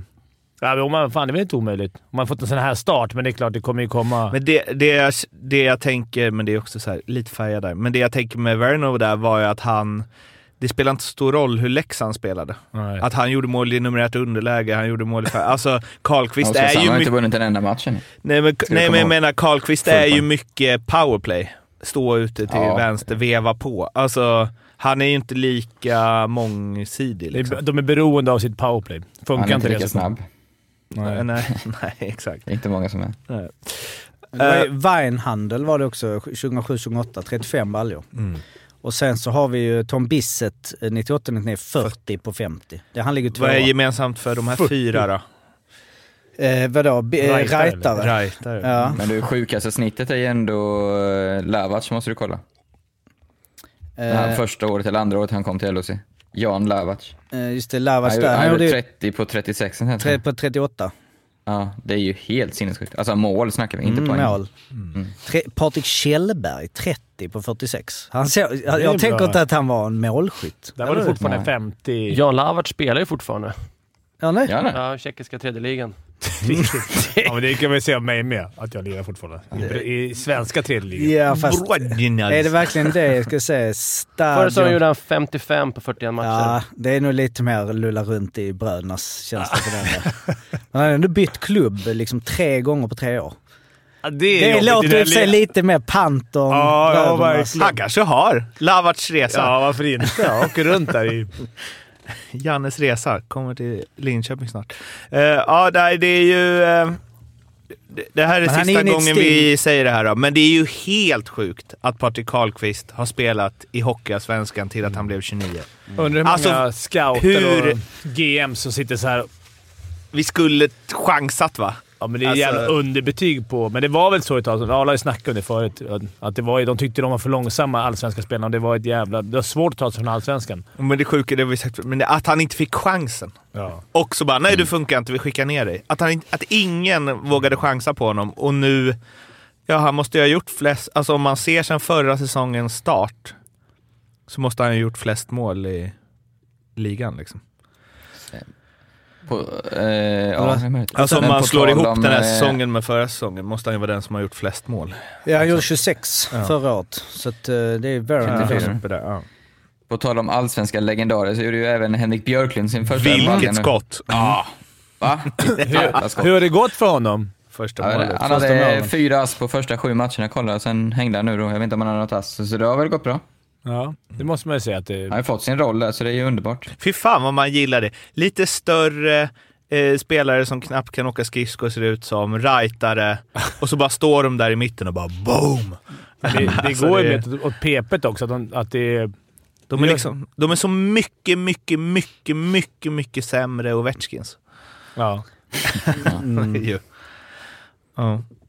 Ja, men om man, fan, det är väl inte omöjligt. Om man fått en sån här start, men det är klart, det kommer ju komma... Men det, det, jag, det jag tänker, men det är också så här, lite färgad där, men det jag tänker med Verno där var ju att han... Det spelar inte så stor roll hur Leksand spelade. Nej. Att han gjorde mål i numerärt underläge, han gjorde mål i. Alltså, Karlqvist är ju har mycket... inte vunnit en enda match än. Nej men, nej, men jag ihåg. menar Karlqvist är ju mycket powerplay. Stå ute till Ja. vänster, veva på. Alltså, han är ju inte lika mångsidig liksom. De är beroende av sitt powerplay. Funkar Han är inte lika snabb. Nej. Nej, nej, *laughs* exakt. Det är inte många som är. Nej. Eh. ju Weinhandel var det också 2007-2008, 35 baljor. Mm. Och sen så har vi ju Tom Bissett 98-99, 40 på 50. Det, han ligger tvåa. Vad är gemensamt för de här 40. fyra då? Eh, vadå? B- eh? Rightare. Ja. Men det sjukaste snittet är ju ändå eh, Lavac, måste du kolla. Det här Eh, första året eller andra året han kom till LHC. Jan Lavac. eh, just det, Lavas Han, där. han gjorde gjorde ju 30 på 36 sen. tre på 38. Ja, det är ju helt sinnessjukt. Alltså mål snackar vi, inte Mm, poäng. mål. Tre, Patrik Kjellberg, 30 på 46. Han ser, jag jag tänker inte att han var en målskytt. Där var det fortfarande Nej. 50... Jan Lavart spelar ju fortfarande. Ja, nej. Ja, nej. Ja, tjeckiska tredje ligan. Ja, men det kan man säga om mig med, att jag lirar fortfarande. I, i svenska tredje ligan. Ja, fast är det verkligen det jag ska säga? Förra säsongen gjorde han 55 på 41 matcher. Ja, det är nog lite mer lulla runt i brödernas känsla för den. Han har ändå bytt klubb liksom tre gånger på tre år. Ja, det Det låter i sig lite mer Panton, Ja, ja. Han kanske har Lavarts resa. Ja, varför inte? Jag åker runt där i... *laughs* Jannes resa kommer till Linköping snart. Eh, ja, nej, det är ju... eh, det- det här är Men är sista gången vi säger det här då, men det är ju helt sjukt att Patrik Karlqvist har spelat i Hockeyallsvenskan till att han blev 29. Undrar hur många Alltså, scouter hur- och GM som sitter så här. Vi skulle chansat va? Ja, men det är Alltså- jävla underbetyg på... Men det var väl så ett tag. Arla har ju snackat om det förut. Att det var, de tyckte de var för långsamma, allsvenska spelarna. Det var ett jävla... Det var svårt att ta sig från allsvenskan. Men det sjuka, det har vi sagt, men det- att han inte fick chansen. Ja. Och så bara, nej du funkar inte, vi skickar ner dig. Att, han, att ingen vågade chansa på honom och nu... Ja, han måste ju ha gjort flest... Alltså om man ser sen förra säsongens start så måste han ha gjort flest mål i ligan liksom. På, eh, ja. Alltså om man slår ihop om, den här säsongen med förra säsongen måste han ju vara den som har gjort flest mål. Ja, han gjorde 26 Ja. förra året. Så att, eh, det är very Ja, ja. På tal om allsvenska legendarer så gjorde ju även Henrik Björklund sin första Vilket skott! Ja, Va? *laughs* Skott. Hur har det gått för honom? första Ja, målet. han första hade fyra ass på första sju matcherna, kolla, och sen hängde han nu då. Jag vet inte om han har något ass, så det har väl gått bra. Ja, det måste man ju säga att det... Han har fått sin roll där, så det är ju underbart. Fy fan vad man gillar det. Lite större eh, spelare som knappt kan åka skridskor ser ut som, rightare, och så bara står de där i mitten och bara boom! Det, det Alltså, går ju det- med åt pepet också. Att, de, att det är... De är, liksom, de är så mycket, mycket, mycket, mycket, mycket sämre Ovechkins. Ja. Ju. *laughs* Ja. *laughs*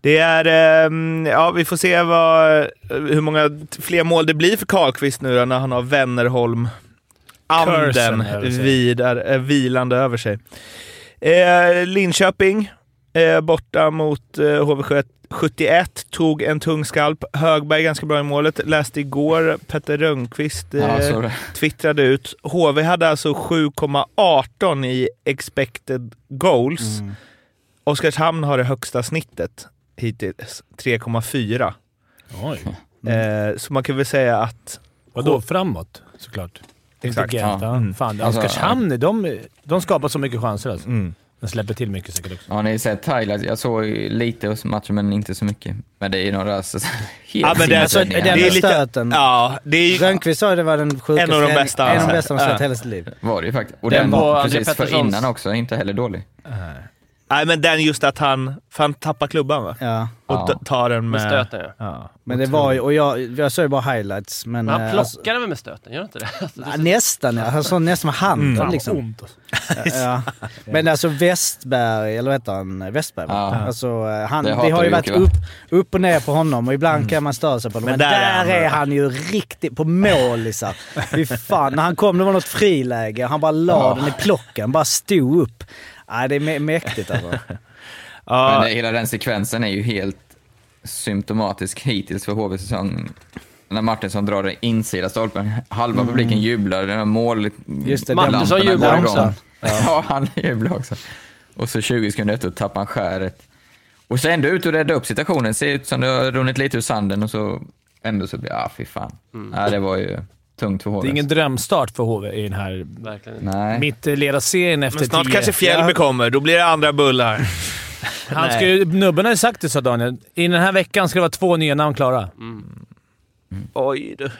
Det är... ehm, ja, vi får se vad, hur många fler mål det blir för Karlqvist nu då, när han har Wennerholm anden vidare, eh, vilande över sig. Eh, Linköping eh, borta mot eh, HV71 tog en tung skalp. Högberg ganska bra i målet. Läste igår Petter Rönnqvist eh, Ja, twittrade ut. HV hade alltså 7,18 i expected goals. Mm. Oskarshamn har det högsta snittet hittills, 3,4. Oj. Eh, så man kan väl säga att... Vadå? Framåt, såklart. Exakt. Ja. Mm. Fan, Alltså, Oskarshamn, de, de skapar så mycket chanser alltså. Mm. De släpper till mycket säkert också. Har ni sett highlights? Jag såg lite hos matchen, men inte så mycket. Men det är ju några alltså, *laughs* helt Ja, men det är- Alltså, Det är lite- stöten. Ja, det är ju... Rönnqvist sa det var den sjukaste En av de bästa En av de sett. bästa han sett Ja. hela sitt liv. Var det ju faktiskt. Och Den den, var precis för innan också, inte heller dålig. Nej, men den just att han, för han tappar klubban va? Ja. Och Ja. tar den med... Med stöten ja. Ja. Men det var ju, och jag, jag såg ju bara highlights. Men, Men han eh, plockar alltså, väl med stöten, gör han inte det? *laughs* Alltså, det nästan ja. Han såg nästan med handen vad liksom. ont alltså. Ja. *laughs* Men alltså Westberg, eller vad heter han? Westberg va? Ja. Alltså, eh, han, hatar har ju varit upp, upp och ner på honom och ibland kan man störa sig på honom. Men, Men där där, är han han, ju riktigt på målisar. Fy fan, när han kom det var något friläge han bara la Ja. den i plocken, bara stod upp. Nej, det är mä- mäktigt alltså. *laughs* Ja, Men hela den sekvensen är ju helt symptomatisk hittills för HVs säsong. När Martinsson drar den insida stolpen, halva publiken jublar, den har mål... Just det, Martinsson lamporna jublar också. igång. *laughs* Ja. han jublar också. Och så 20 sekunder efter tappar han skäret. Och så ändå ut och rädda upp situationen, ser ut som det har runnit lite ur sanden och så ändå så blir ah fy fan. Ja, det var ju tungt för HV. Det är ingen drömstart för HV i den här verkligen. Nej. mitt eh, leda serien efter men snart tio. kanske Fjällby kommer, då blir det andra bullar. *laughs* Han ska ju, nubben har ju sagt det, sa Daniel. I den här veckan ska det vara två nya namn klara. Oj du.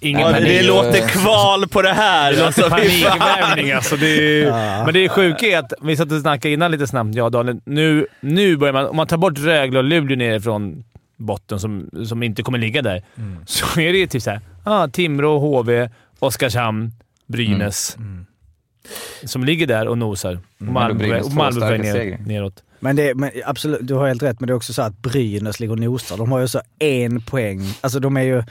Ingen Ja, det, panik. det låter kval på det här. Det Alltså, låter fan. panikvärvning alltså. Det är, Men det är sjuka är att, vi satt och snackade innan lite snabbt, jag och Daniel. Nu, nu börjar man, om man tar bort Rögle och Luleå nerifrån botten, som, som inte kommer ligga där, så är det ju typ såhär, ah, Timrå, HV, Oskarshamn, Brynäs. Som ligger där och nosar. Och då Malmö, och Malmö ner, neråt. Men, det, men absolut, du har helt rätt. Men det är också så att Brynäs ligger och nosar. De har ju så en poäng. Alltså de är ju...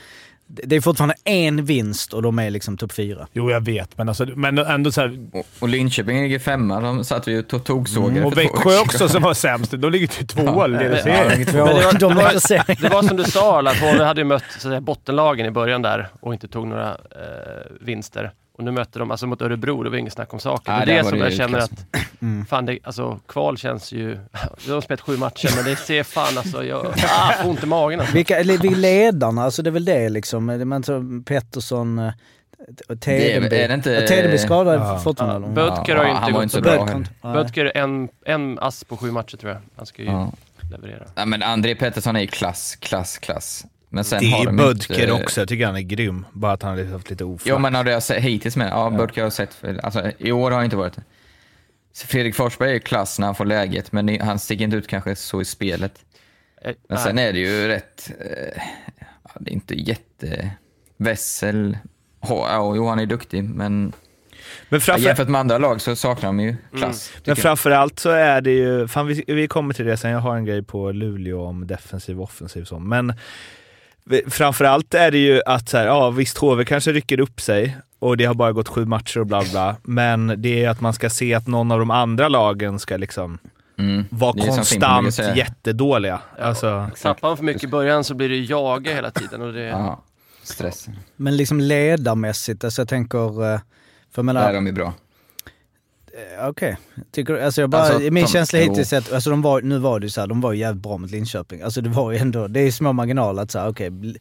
Det är fortfarande en vinst och de är liksom topp fyra. Jo, jag vet, men, alltså, men ändå såhär... Och, och Linköping ligger femma, de satt vi ju och togsågade Och för två Växjö också som var sämst. De ligger typ tvåa i men- serien. Två, Men det var- de det var-. Det var som du sa, att HV hade ju mött så att säga, bottenlagen i början där och inte tog några eh, vinster. Och nu mötte de, alltså mot Örebro, det var inget snack om saken. Nej, det är det som det jag känner att, fan det, alltså kval känns ju... *laughs* De har spelat sju matcher men det ser fan alltså, jag ah, får ont i magen alltså. Vilka, eller vi ledarna, alltså det är väl det liksom. Man tar Pettersson, eh, och Tedenby. Det är- är det inte- Och Tedenby skadad Ja. fortfarande. Ja, Bödker har ju inte gått så bra. Bödker en, en ass på sju matcher tror jag. Han ska ju Ja. leverera. Ja, men André Pettersson är ju klass, klass, klass. Men sen Det är Bödker inte, också. Jag tycker han är grym. Bara att han har haft lite oflyt. Jo, men har jag sett hittills med. Ja, Bödker har jag sett. För, alltså, I år har han inte varit det. Fredrik Forsberg är ju klass när han får läget, men han sticker inte ut kanske så i spelet. Eh, Men sen är det ju rätt... Eh, ja, det är inte jätte... Wessel... Ja, jo, han är duktig, men men ja, framför, jämfört med andra lag så saknar de ju klass. men tycker jag. framförallt så är det ju, fan vi, vi kommer till det sen, jag har en grej på Luleå om defensiv och offensiv så. Men framförallt är det ju att så här, ja visst HV kanske rycker upp sig och det har bara gått sju matcher och bla bla, men det är att man ska se att någon av de andra lagen ska liksom Mm. brukar konstant säga. jättedåliga. Alltså, Tappar man för mycket i början så blir det jaga hela tiden. Och det, Ja, stress. Men liksom ledarmässigt, alltså jag tänker... eh, För jag Där är menar, de ju bra. Eh, okej. Tycker Alltså jag bara, Alltså, min de- känsla hittills är att, alltså de var, nu var det ju så här, de var ju jävligt bra mot Linköping. Alltså det var ju ändå, det är ju små marginaler att säga okej, bl-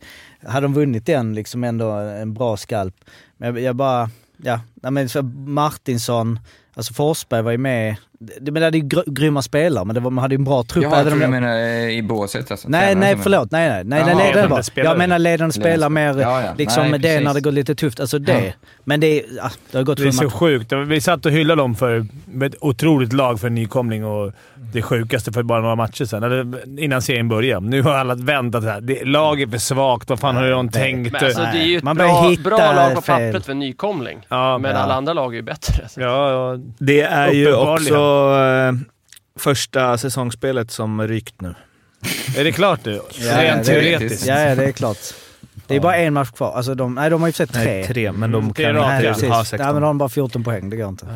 hade de vunnit den liksom ändå en bra skalp. Men jag, jag bara, ja, nej men så Martinsson, alltså Forsberg var ju med. Det, men det är ju gr- grymma spelare, men det var, man hade ju en bra trupp. Jaha, jag om du menar eh, i båset alltså. Nej, nej förlåt. Nej, nej. nej, Jaha, nej ledande ledande bara. spelare. Jag menar ledande spelare mer Ja, ja. liksom Nej, det precis. när det går lite tufft. Alltså det. Men det är, ja, det har gått Det är så matcher. sjukt. Vi satt och hyllade dem för ett otroligt lag för en nykomling och det sjukaste för bara några matcher sedan. Eller innan serien började. Nu har alla vänt att det här, det, laget är för svagt. Vad fan har de tänkt? Men alltså, det är ju ett Man bra, hitta bra lag på fel. pappret för en nykomling. Ja, men ja. alla andra lag är ju bättre. ja, ja. det är ju också eh, första säsongsspelet som rykt nu. Är det klart nu? *laughs* Ja, Rent det är- teoretiskt. Ja, ja, det är klart. Det är bara en match kvar. Alltså de, nej, de har ju sig tre. Nej, tre, men de Mm, kan. Nej, inte ha Nej, 16. men de har bara 14 poäng. Det går inte.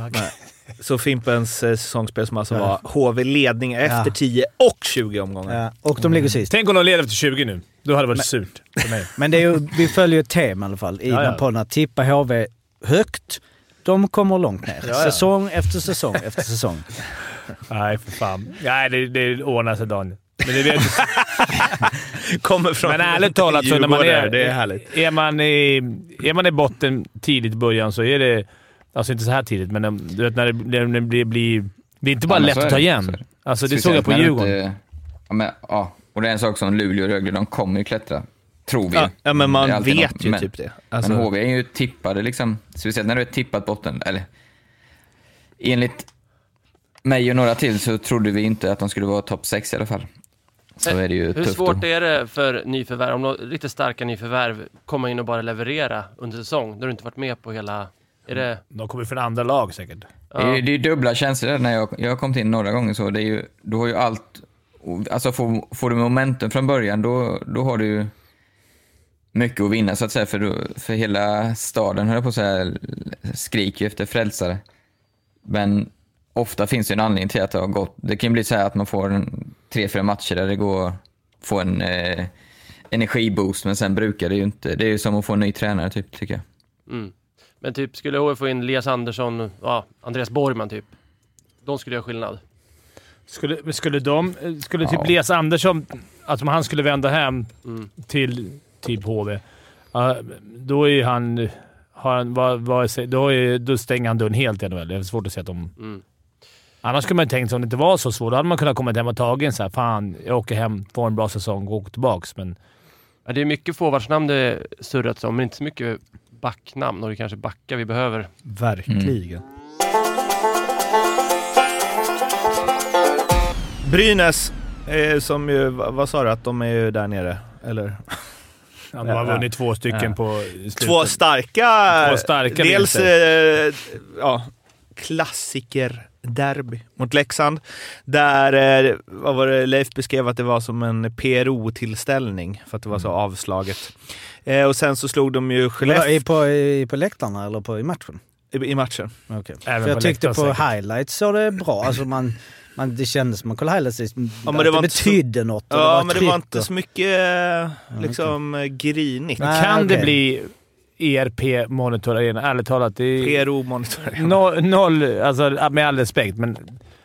Så Fimpens eh, säsongsspel som alltså Ja. var HV-ledning efter Ja. 10 och 20 omgångar. Ja, och de ligger sist. Tänk om de leder efter 20 nu. Då hade det varit surt för mig. Men det är ju, vi följer ju ett tema i alla fall i Ja, den ja. podden. Att tippa HV högt. De kommer långt ner. Ja, ja. Säsong efter säsong efter säsong. *laughs* Nej, för fan. Nej, det, det ordnar sig Daniel. Men, det vet, *laughs* Kommer från men ärligt talat, så när man är, det är härligt. är, man i, är man i botten tidigt i början så är det... Alltså inte så här tidigt, men du vet när det, blir- när det blir... blir det är inte bara Ja, lätt att ta igen. det. Alltså det såg jag på Djurgården. inte- Ja, men, ja, och det är en sak som Luleå och Rögle, de kommer ju klättra. Tror vi. Ja, ja, men man vet något. ju men, typ det. Alltså, Men HV är ju tippade liksom, speciellt när du är tippat botten, eller enligt mig och några till så trodde vi inte att de skulle vara topp 6 i alla fall. Så är det ju Hur tufft svårt då. är det för nyförvärv, om de riktigt starka nyförvärv, komma in och bara leverera under säsong? När du inte varit med på hela... Är det... De kommer från andra lag säkert. Det är, ju- det är ju dubbla känslor när jag, jag har kommit in några gånger så. Det är ju, du har ju allt, alltså får, får du momentum från början då, då har du ju mycket att vinna så att säga. För, då- för hela staden, höll jag på att säga, skriker ju efter frälsare. Men ofta finns det en anledning till att det har gått. Det kan ju bli så här att man får en, tre, fyra matcher där det går att få en eh, energiboost, men sen brukar det ju inte. Det är ju som att få en ny tränare typ, tycker jag. Mm. Men typ, skulle HV få in Elias Andersson, ja, Andreas Borgman typ. De skulle göra skillnad. Skulle, skulle de... Skulle typ Ja. Elias Andersson... Alltså om han skulle vända hem Mm. till typ HV, då är han... Har han vad, vad, då, är, då stänger han dörren helt i NHL. Det är svårt att se att de... Mm. Annars skulle man ju tänkt sig om det inte var så svårt. Då hade man kunnat komma hem och tagit en så här, fan, jag åker hem, får en bra säsong och åker tillbaks. Men Ja, det är mycket forwardsnamn det surrats om, men inte så mycket backnamn och det är kanske backar vi behöver. Verkligen. Brynäs, eh, som ju, vad vad sa du, att de är ju där nere? Eller? Ja, de har Ja. vunnit två stycken Ja. på slutet. Två starka... Två starka Dels eh, ja, klassiker-derby mot Leksand. Där, eh, vad var det, Leif beskrev att det var som en PRO-tillställning för att det var så Mm. avslaget. Eh, och sen så slog de ju Skellefteå i, på, i, på läktarna eller på, i matchen? i, i matchen. Okej. Även För jag på tyckte läktaren på säkert. highlights såg det bra. Alltså man, man, det kändes som man kollade highlights, ja, men att det det, så- betydde något. Ja, var men det var inte och- så mycket eh, liksom eh, grinigt. Nej, Kan det okej. bli ERP Monitor Arena? Ärligt talat, det är PRO-monitor. noll, noll, alltså med all respekt, men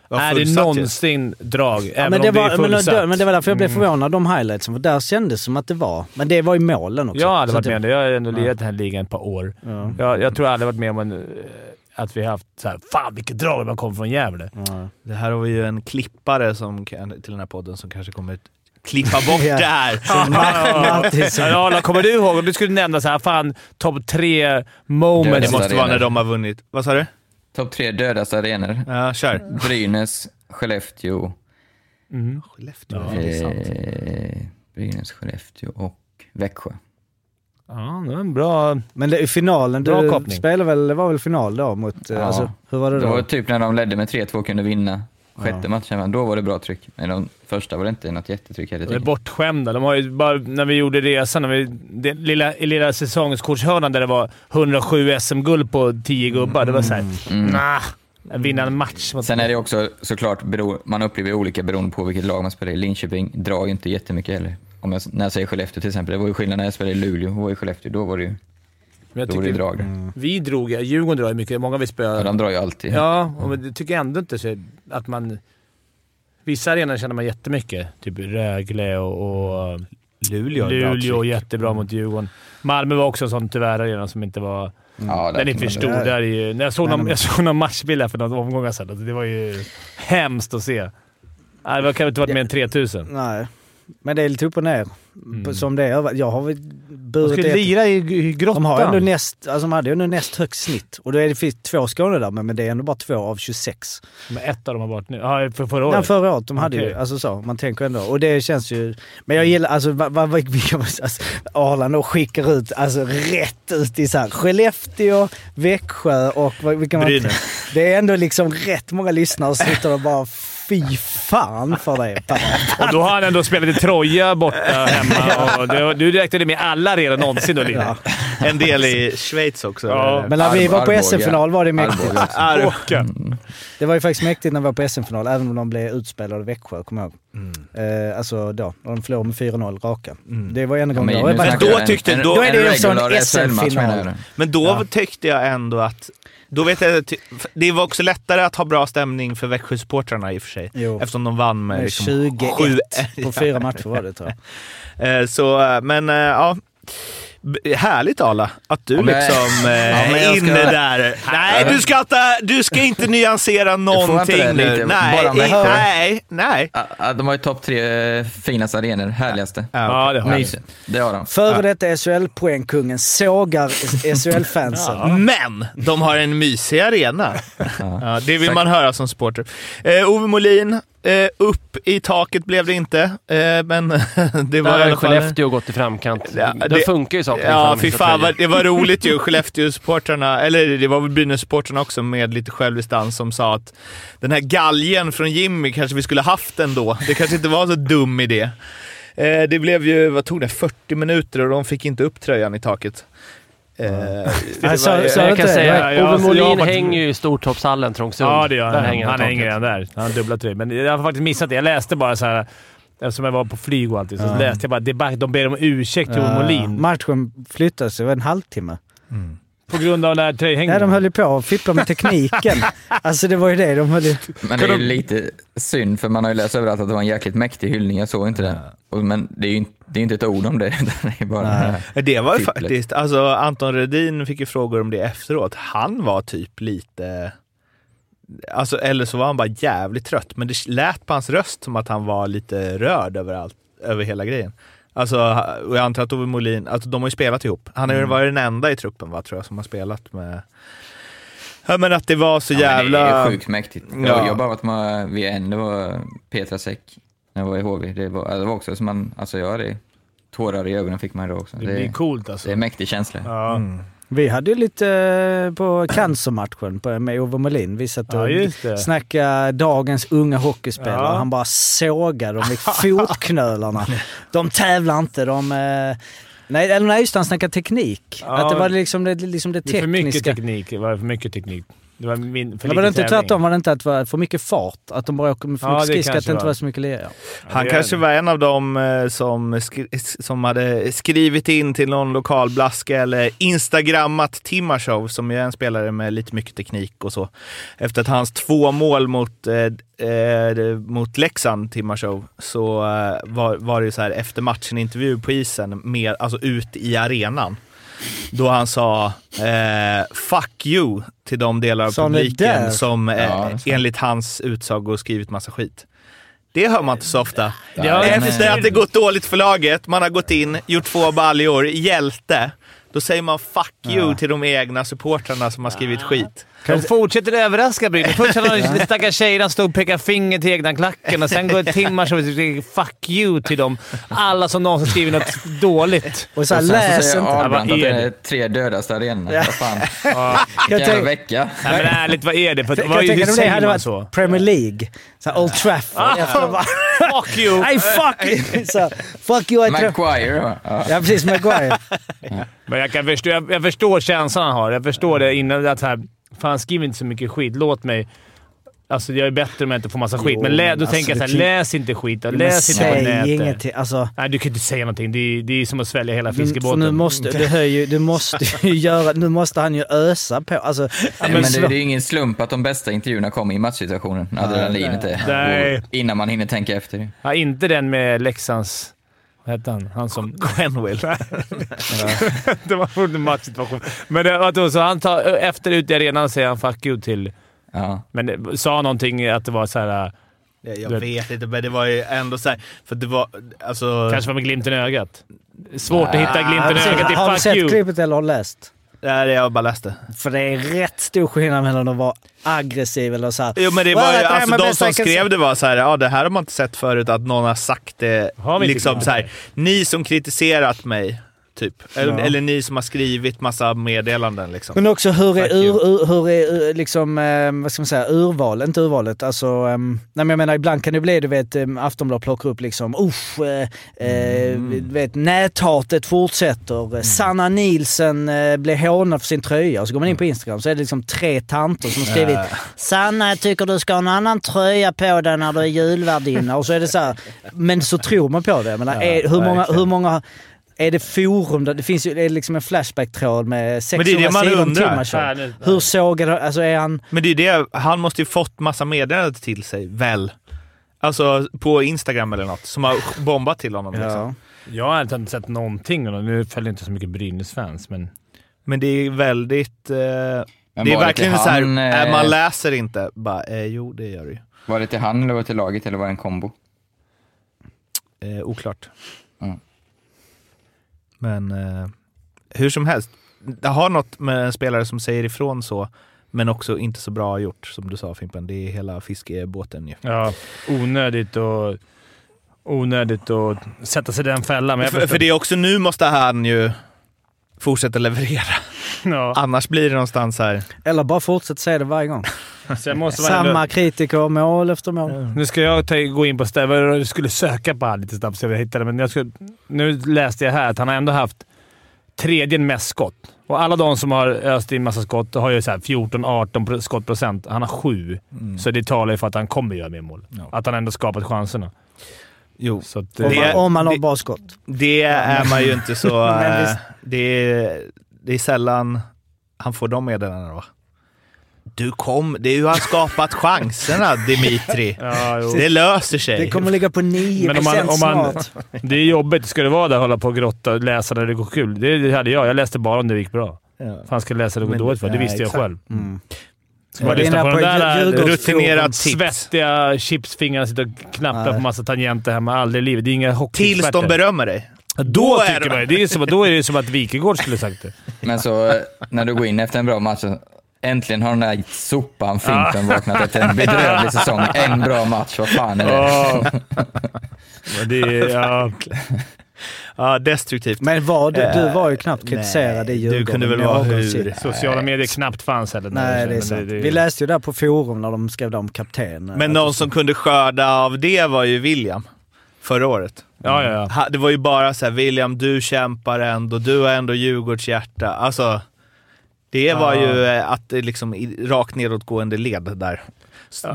är det någonsin drag? Ja, men, det det var, är men, det, men det var därför jag blev Mm. förvånad om highlightsen, för där kändes som att det var. Men det var ju målen också. Jag hade Så varit att med om det. Jag har ändå lirat den här ligan ett par år. Ja. Jag, jag tror jag aldrig varit med om en, eh, att vi har haft så här, fan vilket drag man kommer från Gävle. Ja. Det här har vi ju en klippare som kan, till den här podden som kanske kommer klippa *laughs* bort Ja. det här. *laughs* *laughs* Ja, Arla, kommer du ihåg? Om du skulle nämna så här, fan topp tre moments. Det måste vara när de har vunnit. Vad sa du? Topp tre dödaste arenor. Ja, kör. Brynäs, Skellefteå, Mm. Skellefteå. Ja. Ja. Det är sant. eh, Brynäs, Skellefteå och Växjö. Ja, det var en bra... Men det, finalen, Bra du koppling. spelade väl, det var väl final då mot... Ja. Alltså, hur var det Det då? var typ när de ledde med 3-2 och kunde vinna sjätte Ja. matchen. Men då var det bra tryck. Men de första var det inte något jättetryck heller. De är bortskämda. De har ju bara, när vi gjorde resan, när vi, den lilla, i lilla säsongskortshörnan där det var 107 SM-guld på 10 gubbar. Det var såhär, Mm. nah. Vinna en match. Sen är det också såklart, man upplever olika beroende på vilket lag man spelar i. Linköping drar ju inte jättemycket heller. Om jag, när jag säger Skellefteå till exempel, det var ju skillnad när jag spelade i Luleå och var i Skellefteå. Då var det ju, Men jag då var det drag där. vi drog ju. Djurgården drar ju mycket. Många vi Ja, spöar. de drar ju alltid. Ja, och men det tycker jag ändå inte så att man... Vissa arenor känner man jättemycket. Typ Rögle och, och Luleå. Luleå jättebra mot Djurgården. Malmö var också en sån tyvärr arena som inte var... Ja, där Den är för stor. Där är ju, när jag, såg någon, jag såg någon matchbild här för några omgångar sedan. Alltså, det var ju hemskt att se. Nej, det kan inte varit mer än 3000. Nej. Men det är lite upp och ner. Mm. Som det är. Jag har väl De burit skulle ett- lira i, i grottan. De har ju ändå näst, alltså de hade ju ändå näst högst snitt. Och då är det finns två Skåne där, men det är ändå bara två av 26. Men ett av dem har varit nu. Ja, för förra Nej, året. förra året. De hade ju, Okej. alltså så. Man tänker ändå. Och det känns ju... Men jag gillar, alltså vad, vad, vilka, alltså, Arland och skickar ut, alltså rätt ut i så här Skellefteå, Växjö och vad- vilka man... Brynäs. Det är ändå liksom rätt många lyssnare som sitter och bara fy fan för det. Och då har han ändå spelat i Troja borta hemma. Och det, du räknade med alla arenor någonsin lira. Ja. En del i Schweiz också. Ja. Men när vi var på. SM-final var det mäktigt. Arv. Det var ju faktiskt mäktigt när vi var på SM-final, även om de blev utspelade av Växjö, kommer jag ihåg. Eh, alltså då, de förlorade med 4-0 raka. Det var en Ja, gång men nu Jag bara- snackar då jag en- tyckte- en, då är det ju en sån SM-final. Men då Ja. tyckte jag ändå att... Då vet jag, att det var också lättare att ha bra stämning för Växjö-supportrarna i och för sig. Jo. Eftersom de vann med, Med liksom 21 sju- på *laughs* fyra matcher var det tror jag. Eh, Så, eh, men eh, ja. Härligt Arla, att du men- liksom *laughs* eh, Ja, är jag inne ska- där. Nej, du ska, inte, du ska inte nyansera inte det någonting nu. lite? Nej, i, hör. nej, nej. Ja, ja, De har ju topp tre eh, finaste arenor, härligaste. Ja, det har. Mysigt. Det har de. Före detta SHL-poängkungen sågar SHL-fansen. Men de har en mysig arena. Ja, det vill man höra som supporter. Eh, Ove Molin, eh, upp i taket blev det inte, eh, men *laughs* det var Där fall... Skellefteå gått i framkant. Ja, det, det- funkar ju saker Ja, fy fan. vad- Det var roligt ju. Skellefteå-supportrarna, eller det var väl Brynäs-supportrarna också med lite självdistans som sa att den här galgen från Jimmy kanske vi skulle haft ändå. Det kanske inte var så dum idé. Eh, det blev ju, vad tog det, 40 minuter och de fick inte upp tröjan i taket. Eh, det Nej, så- var- så- Jag kan det? säga, Ja, Ove alltså, Molin jag hänger ju i Stortorpshallen, Trångsund. Ja, det gör han. hänger Han han hänger redan där. Han har dubbla tröjor. Men jag har faktiskt missat det. Jag läste bara så här. Eftersom jag var på flyg och allting, så Ja. läste jag bara det är bara- de ber om ursäkt till Ove Molin. Matchen flyttades över en halvtimme. På grund av den här tröjhängningen. Nej, de höll ju på att fippla med tekniken. *laughs* alltså det var ju det de höll ju... Men det är ju lite synd, för man har ju läst överallt att det var en jäkligt mäktig hyllning. Jag såg inte det. Och, men det är ju inte, det är inte ett ord om det. *laughs* Det är bara... Det var ju Fipplet. faktiskt, alltså Anton Rödin fick ju frågor om det efteråt. Han var typ lite, alltså eller så var han bara jävligt trött. Men det lät på hans röst som att han var lite rörd över allt, över hela grejen. Alltså, och jag antar att Ove Molin, alltså de har ju spelat ihop. Han har ju varit den enda i truppen va, tror jag, som har spelat med... Ja men att det var så Ja, jävla... Det är sjukt mäktigt. Ja. Jag, har bara varit med vid en, det var Petra Säck, när jag var i HV. Det var, det var också som man, alltså jag hade tårar i ögonen fick man då också. Det Det, blir coolt alltså. det är en mäktig känsla. Ja. Vi hade ju lite eh, på cancermatchen med Ove Molin. Vi satt Ja, och det. snackade dagens unga hockeyspelare. Ja. Han bara sågade dem i *laughs* fotknölarna. De tävlar inte, de... eh, Nej, eller nej, just det, han snackade teknik. Ja. Att det var liksom det, liksom det Det är för mycket tekniska. teknik. Det var för mycket teknik. Det var min, för Men var det inte tävling. tvärtom? Var det inte att det var för mycket fart? Att de bara åker med för Ja, mycket skridskor? Att det inte var. så mycket lera? Han kanske det. var en av dem eh, som, som hade skrivit in till någon lokal blaska eller instagrammat Timashov som är en spelare med lite mycket teknik och så. Efter att hans två mål mot, eh, eh, mot Leksand, Timashov, så eh, var, var det ju så här efter matchen intervju på isen, med, alltså ut i arenan. Då han sa eh, “fuck you” till de delar av det publiken som eh, Ja, enligt hans utsago skrivit massa skit. Det hör man inte så ofta. Ja, Efter att det gått dåligt för laget, man har gått in, gjort två baljor, hjälte. Då säger man “fuck you” till de egna supportrarna som har skrivit skit. De fortsätter överraska Brynäs. Först hade de *laughs* stackars tjejerna stod och pekade finger till egna klacken och sen går det timmar så vi “fuck you” till dem. Alla som någonsin skrivit något dåligt. Och så här, Och sen så läs säger inte. Ahlbrand vad att det är är det? tre dödaste arenorna. Vad fan. *laughs* Jag Vilken jävla vecka. Nej men ärligt, vad är det? För, Kan vad, jag hur det säger hade man varit så? Premier League? Så Old Trafford. Bara, Fuck you! *laughs* Nej, fuck you! Så fuck you, Maguire? Ja. Ja, precis. Maguire. Men jag, kan förstå, jag, jag förstår känslan han har. Jag förstår det innan. Att här, fan, skriv inte så mycket skit. Låt mig... Alltså jag är bättre om jag inte får massa skit. Jo, Men lä, men då alltså, tänker jag såhär, kan- läs inte skit. Men Läs inte på nätet. ingenting. Alltså, Nej, du kan inte säga någonting. Det är, det är som att svälja hela för fiskebåten. nu måste, du, hör ju, du måste ju *laughs* göra... Nu måste han ju ösa på. Alltså, Nej, men men det, det är ju ingen slump att de bästa intervjuerna kommer i matchsituationen. Adrenalinet är Nej. innan man hinner tänka efter. Ja, inte den med Leksands... Hette han? Han som... Quenville. *laughs* det var fortfarande matchsituation. Men det, vadå, så han tar, efter ut i arenan säger han “fuck you” till... Ja. Men det- sa någonting att det var så här... Jag vet inte, men det var ju ändå så här, för det var alltså... Kanske var med glimten i ögat. Svårt att hitta har glimten du i sett, ögat har du i “fuck sett you”. klippet eller har läst? Nej, jag bara läste. För det är rätt stor skillnad mellan att vara aggressiv eller så här. Jo men det var ju, alltså de som skrev det var så här, ja det här har man inte sett förut, att någon har sagt det. Har vi liksom så här, det? ni som kritiserat mig, typ. Eller, Ja. eller ni som har skrivit massa meddelanden liksom. Men också hur är, ur, ur, hur är liksom, eh, vad ska man säga, urval, inte urvalet, alltså, ehm, nej jag menar ibland kan det bli, du vet, um, Aftonbladet plockar upp liksom, usch, eh, eh, du vet, näthatet fortsätter, Sanna Nielsen eh, blev hånad för sin tröja, och så går man in på Instagram så är det liksom tre tanter som har skrivit Sanna, jag tycker du ska ha en annan tröja på dig när du är julvärdinna, och så är det så här, men så tror man på det. Jag menar, är, hur, många, hur många är det forum där, det finns ju är liksom en Flashback-tråd med 600 det är det man sidor om undrar. Timashov. Hur sågad, alltså är han... Men det är det, han måste ju fått massa meddelanden till sig, väl? Alltså på Instagram eller något, som har bombat till honom. Liksom. Jag har inte sett någonting. Nu följer jag inte så mycket Brynäs-fans, men... Men det är väldigt... Eh, det är verkligen till så här, han, eh, eh, man läser inte. Bara, eh, jo, det gör det ju. Var det till han eller var det till laget eller var det en kombo? Eh, oklart. Mm. Men eh, hur som helst, det har något med en spelare som säger ifrån så, men också inte så bra gjort, som du sa Fimpen. Det är hela fiskebåten ju. Ja, onödigt och onödigt att sätta sig i den fällan. För, för det är också nu måste han ju fortsätta leverera. *laughs* Ja. Annars blir det någonstans här... Eller bara fortsätt säga det varje gång. *laughs* Samma kritiker, mål efter mål. nu ska jag ta, gå in på stället. Jag skulle söka på han lite snabbt så jag hittade men jag skulle, Nu läste jag här att han har ändå haft tredje mest skott. Och alla de som har öst in massa skott har ju 14-18 skottprocent. Han har sju. Så det talar ju för att han kommer göra mer mål. Att han ändå skapat chanserna. Jo, Så att, Om eh, Det- man, om man har det- bra skott. det är man ju inte så... *laughs* Men eh, visst. det, är, det är sällan han får de meddelandena va? Du kom, det är ju han skapat *laughs* chanserna Dimitri. ja. Det löser sig. Det kommer ligga på 9 Men om man- om man- snart. Det är jobbigt. Ska det vara där och hålla på och grotta och läsa när det går kul? Det, det hade jag. Jag läste bara om det gick bra. Ja. Fan ska jag läsa det går dåligt för? Det visste jag exakt. själv. Mm. Ska man lyssna är på inne den på där tips. svettiga chipsfingrarna sitter och knappar Nej. på massa tangenter hemma. Aldrig i livet. Det är inga Tills de berömmer dig. Då, Då är tycker de- man det är som, att- Då är det som att Wikegård skulle sagt det. Men så eh, när du går in efter en bra match, så äntligen har den där sopan Fimpen vaknat efter en bedrövlig säsong. En bra match, vad fan är det? Ja. Men det är, ja. Ja, destruktivt. Men var du, du var ju knappt Nej, kritiserad i du Djurgården. kunde väl vara hur- Sociala medier knappt fanns heller. Nej, det är sant. Vi läste ju där på forum när de skrev om kapten. Men någon som kunde skörda av det var ju William förra året. Ja, ja, ja. Det var ju bara så här, William, du kämpar ändå, du har ändå Djurgårds hjärta. Alltså, det var Ja. ju eh, att det liksom i rakt nedåtgående led där.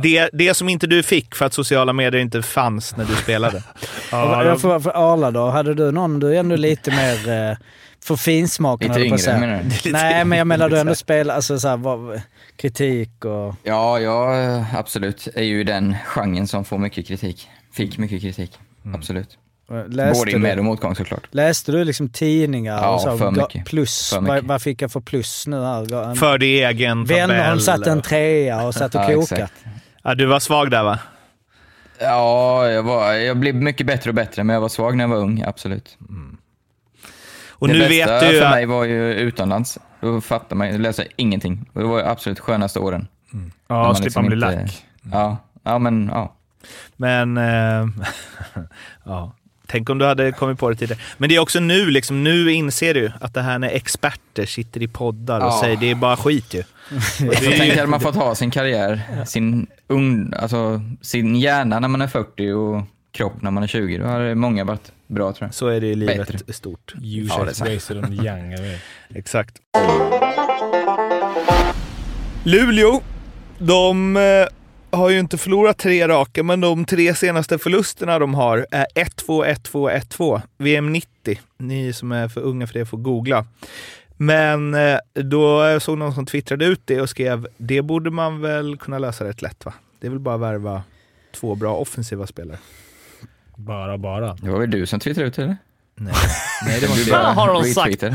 Det, det som inte du fick för att sociala medier inte fanns när du spelade. *laughs* ja jag får, för Arla då, hade du någon, du är ändå lite mer eh, för finsmaken Lite på yngre menar du? Nej, men jag menar du ändå *laughs* spelar, alltså så här, vad, kritik och... Ja, jag absolut är ju den genren som får mycket kritik. Fick mycket kritik, absolut. Läste Både i med och motgång såklart. läste du liksom tidningar Ja, och så? för mycket. Plus, För mycket. vad, fick jag för plus nu En, För din egen tabell. satt en trea och satt och Ja, kokade. exakt. Ja, du var svag där va? Ja, jag, var, jag blev mycket bättre och bättre, men jag var svag när jag var ung, absolut. Och det nu bästa vet du ju för att- mig var ju utomlands. Då fattar man, jag läste ingenting. Det var ju absolut skönaste åren. När Ja, man slipper liksom man bli inte- lack. Ja, ja men ja. Men, eh, *laughs* ja. Tänk om du hade kommit på det tidigare. Men det är också nu, liksom, nu inser du att det här när experter sitter i poddar och Ja. säger det är bara skit ju. Så tänk hade man fått ha sin karriär, sin, ung, alltså, sin hjärna när man är 40 och kropp när man är 20. Då hade många varit bra tror jag. Så är det i livet Bättre. i stort. You Ja, det wasted on young. Exakt. Luleå, de eh, har ju inte förlorat tre raka, men de tre senaste förlusterna de har är 1-2, 1-2, 1-2. VM 90. Ni som är för unga för det får googla. Men eh, då såg någon som twittrade ut det och skrev det borde man väl kunna lösa rätt lätt va? Det är väl bara att värva två bra offensiva spelare. Bara, bara. Det var väl du som twittrade ut det eller? Nej, *laughs* Nej det var inte Fan, har de sagt. jag.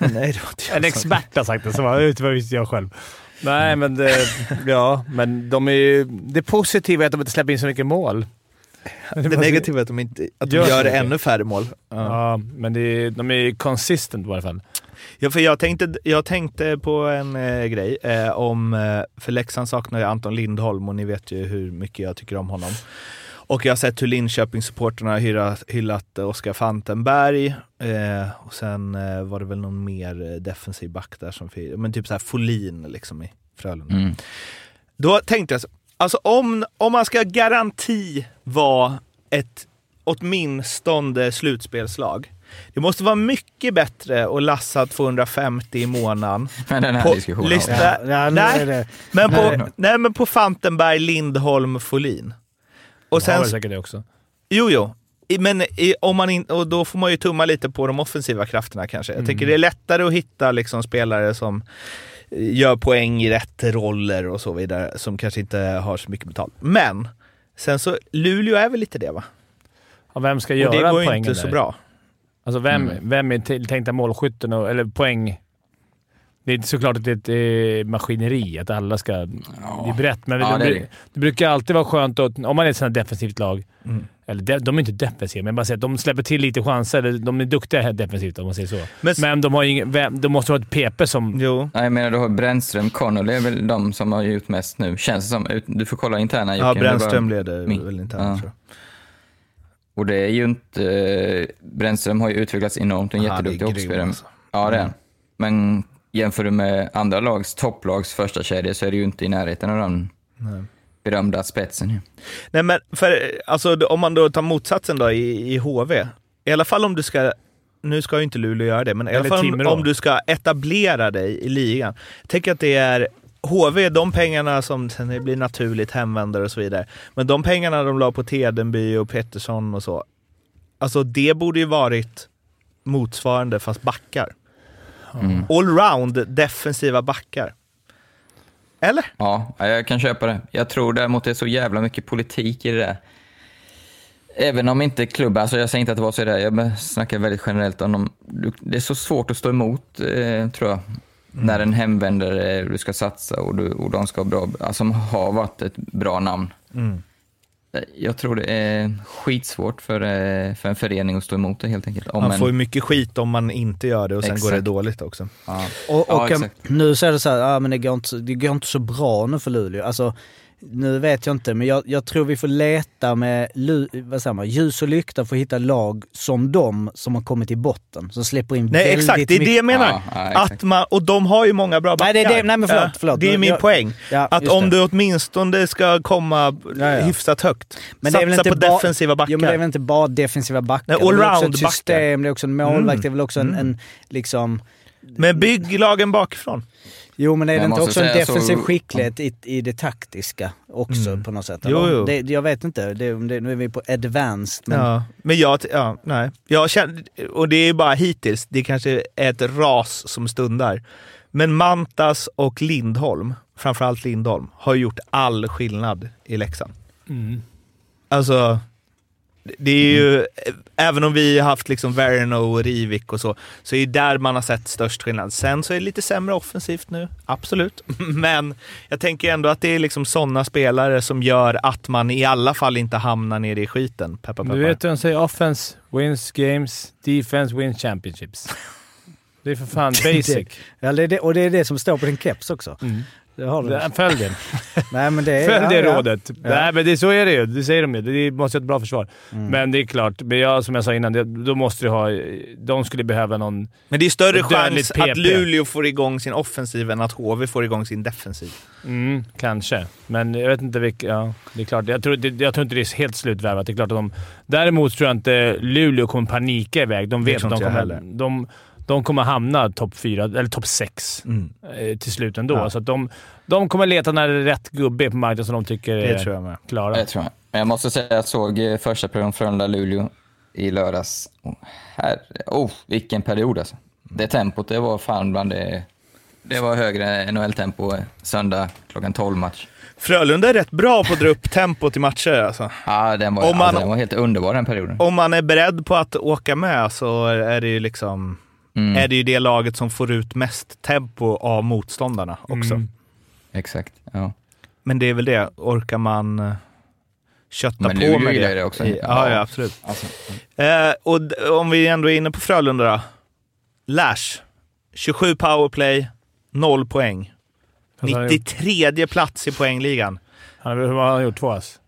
Nej, det var inte jag En som- expert har sagt det, så var det visste jag själv. Nej, men det, ja, men de är ju, det positiva är att de inte släpper in så mycket mål. Det negativa är att de, inte, att de Gör ännu färre mål. Ja. Ja, men det är, de är ju consistent i varje fall. Ja, för jag tänkte, jag tänkte på en eh, grej eh, om, eh, för Leksand saknar ju Anton Lindholm och ni vet ju hur mycket jag tycker om honom. Och jag har sett hur Linköpingssupportrarna har hyllat, hyllat Oskar Fantenberg eh, och sen eh, var det väl någon mer eh, defensiv back där som fick, men typ så här Folin liksom i Frölunda. Mm. Då tänkte jag, så, alltså om, om man ska garanti vara ett åtminstone slutspelslag. Det måste vara mycket bättre att lassa 250 i månaden. *laughs* Men den här På diskussionen. har Ja, ja, Nej. det. Men på, Nej. nej. men på Fantenberg, Lindholm, Folin. Och De har sen, väl säkert det också. jo, jo. Men om man in, och då får man ju tumma lite på de offensiva krafterna kanske. Jag tycker det är lättare att hitta liksom spelare som eh, gör poäng i rätt roller och så vidare, som kanske inte har så mycket betalt. Men sen så, Luleå är väl lite det va? Och vem ska Och göra det går ju poängen inte så där? bra. Alltså vem, Mm. vem är tilltänkta målskytten och, eller poäng... Det är såklart att det är ett eh, maskineri, att alla ska... Det är brett, men Ja, det, det är det, det. brukar alltid vara skönt att, om man är ett sånt här defensivt lag. Mm. Eller de, de är inte defensiva, men bara säga att de släpper till lite chanser. eller De är duktiga här defensivt om man säger så. Men, Men de, har ingen, de måste ha ett PP som... jo. Nej, jag menar du har Brännström, Connolly är väl de som har gjort mest nu, känns det som. Du får kolla interna Ja, Brännström leder min- väl inte Ja. tror jag. Och det är ju inte... eh, Brännström har ju utvecklats enormt, en jätteduktig hockeyspelare. alltså. Ja, det är han. Men jämför du med andra lags topplags första kedja så är det ju inte i närheten av den Nej. berömda spetsen. ju. Nej men för, alltså, om man då tar motsatsen då i, i HV. I alla fall om du ska, nu ska ju inte Luleå göra det, men i alla fall om, om du ska etablera dig i ligan. Tänk att det är HV, de pengarna som sen det blir naturligt hemvändare och så vidare. Men de pengarna de la på Tedenby och Pettersson och så. Alltså det borde ju varit motsvarande fast backar. Mm. Allround defensiva backar. Eller? Ja, ja, jag kan köpa det. Jag tror däremot det är så jävla mycket politik i det där. Även om inte klubbar, alltså jag säger inte att det var så där, jag snackar väldigt generellt om dem. Det är så svårt att stå emot, eh, tror jag. När en hemvändare du ska satsa och, du, och de ska ha bra, alltså, har varit ett bra namn. Mm. Jag tror det är skitsvårt för, eh, för en förening att stå emot det helt enkelt. Om Man en, får ju mycket skit om man inte gör det och sen går det Exakt. dåligt också. ja. Och, Ja, och exakt. nu är det så här, ja, men det går, inte, så- det går inte så bra nu för Luleå. Alltså, nu vet jag inte, men jag, jag tror vi får leta med vad säger man, ljus och lykta för att hitta lag som de som har kommit i botten. Som släpper in Nej väldigt exakt, det är det jag menar. Ja, att man, och de har ju många bra backar. Nej, det är det- nej, men förlåt, förlåt. Det är min jag- poäng. Ja, Att om det. du åtminstone ska komma Ja, ja. hyfsat högt. Men det är Satsa väl inte på bara- defensiva backar. Jo men det är väl inte bara defensiva backar. Nej, det är också allround ett backar. system, det är också en målvakt, Mm. det är väl också en, en liksom... Men bygg lagen bakifrån. Jo men är det inte också en säga så- defensiv skicklighet i, i det taktiska också Mm. på något sätt? Jo, jo. Det, jag vet inte, det, det, nu är vi på advanced. Men, Ja. Men jag, ja, nej. Jag känner, och det är bara hittills, det kanske är ett ras som stundar. Men Mantas och Lindholm, framförallt Lindholm, har gjort all skillnad i Leksand. Mm. Alltså, det är ju, även om vi har haft liksom Verno och Rivik och så, så är det där man har sett störst skillnad. Sen så är det lite sämre offensivt nu, absolut. *laughs* Men jag tänker ändå att det är liksom sådana spelare som gör att man i alla fall inte hamnar nere i skiten. Peppar, peppar. Du vet hur de säger offense wins games, defense wins championships. *laughs* Det är för fan basic. Ja, det är det, och det är det som står på din keps också. Mm. Det har du. Det- Följ det. *laughs* Nej, men det är, Följ det ja, ja. rådet. Nej, men det, så är det ju. Det säger de ju. Det måste ha ett bra försvar. Mm. Men det är klart, men jag, som jag sa innan, det, då måste du ha... De skulle behöva någon... Men det är större chans att. Luleå får igång sin offensiv än att HV får igång sin defensiv. Mm, kanske. Men jag vet inte vilka... Ja, det är klart. Jag tror, det, jag tror inte det är helt slutvärvat. Det är klart att de... Däremot tror jag inte Luleå kommer panika iväg. De vet att de kommer, heller. de, de kommer hamna topp fyra, eller topp sex eh, till slut ändå. Ja. Så att de, de kommer leta när det är rätt gubbe på marknaden som de tycker Det är tror jag med. klara. Det tror jag. Men jag måste säga att jag såg eh, första perioden Frölunda-Luleå i lördags. Oh, herre, oh, vilken period alltså. Det tempot, det var fan bland det... Det var högre NHL-tempo eh, söndag klockan 12 match. Frölunda är rätt bra på att dra upp tempot i matcher alltså. Ja, den var, Om man- alltså, den var helt underbar den perioden. Om man är beredd på att åka med så är det ju liksom... Mm, Är det ju det laget som får ut mest tempo av motståndarna också. Mm. Exakt, ja. Men det är väl det, orkar man eh, kötta Men på med det? det också. I- Ja, ja, absolut. Alltså, Eh, och om vi ändå är inne på Frölunda då. Lash, 27 powerplay, 0 poäng. Alltså, han har gjort- 93 plats i poängligan. Han, hur har han gjort två ass?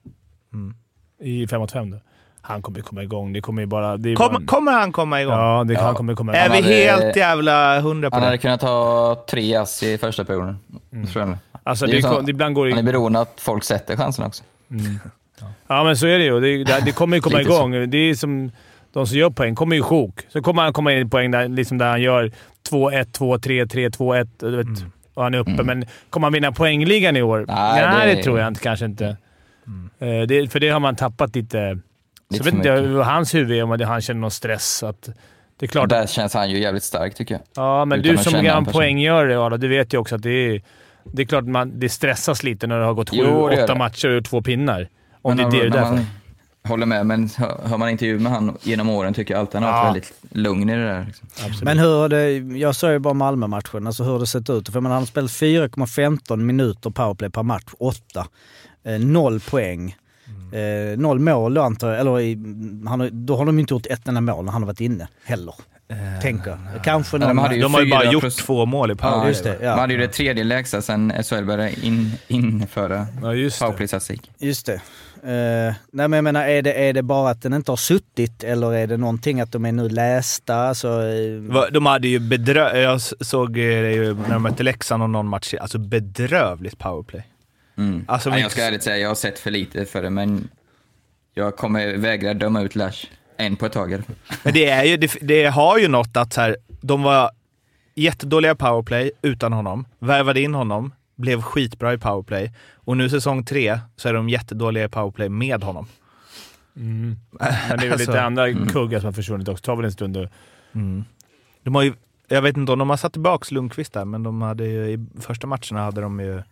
Mm. I 5 mot 5 då? Han kommer komma igång. Det kommer ju bara... Det är bara Kom, kommer han komma igång? Ja, det, han Ja. kommer komma Är igång. vi hade- helt jävla hundra på han hade det? kunnat ha tre ass i första perioden. Mm. Alltså, det det, är så- det, ibland går Han är beroende att folk sätter chansen också. Mm. Ja, men så är det ju. Det, det, det kommer ju komma Lite så. igång. Det är som de som gör poäng kommer ju i sjok. Så kommer han komma in i poäng där, liksom där han gör 2-1, 2-3, 3, 2-1. Du vet, och han är uppe. Mm. Men kommer han vinna poängligan i år? Nej, Nej, det, det- tror jag inte, kanske inte. Eh, det, för det har man tappat lite. Så jag vet inte hur hans huvud är, om han känner någon stress. Att, det är klart. Där känns han ju jävligt stark tycker jag. Ja, men Utan du som gammal poänggörare, Arla, du vet ju också att det är... Det är klart man, det stressas lite när det har gått sju, Jo, åtta det. matcher och två pinnar. Om Men det är det du är man, håller med, men hör, man intervju med han genom åren tycker jag alltid han har varit Ja. väldigt lugn i det där. Liksom. Men hur har det, jag såg ju bara Malmö-matchen, alltså hur har det sett ut? För han har spelat 4,15 minuter powerplay per match, 8. Eh, noll poäng. Eh, noll mål då antar jag, eller i, han har, då har de inte gjort ett enda mål när han har varit inne heller. Tänker jag. Kanske någon... de hade ju De har ju bara gjort plus- två mål i powerplay. Ja, just det, ja. De hade ju det tredje lägsta sen SHL började in, införa Ja, just powerplay-statistik. Just det. Eh, nej men jag menar, är det, är det bara att den inte har suttit eller är det någonting att de är nu lästa? Alltså, eh, De hade ju bedrö... Jag såg det ju när de mötte Leksand och någon match, alltså bedrövligt powerplay. Mm. Alltså, Nej, jag ska ärligt säga, jag har sett för lite för det, men jag kommer vägra döma ut Lash. En på ett tag. Men det, är ju, det, det har ju något att så här, de var jättedåliga powerplay utan honom, värvade in honom, blev skitbra i powerplay och nu säsong tre så är de jättedåliga i powerplay med honom. Mm. *laughs* Men det är väl Alltså, lite andra kuggar som har försvunnit också. Tar väl en stund att... De har ju, jag vet inte om de har satt tillbaka Lundqvist där, men de hade ju, i första matcherna hade de ju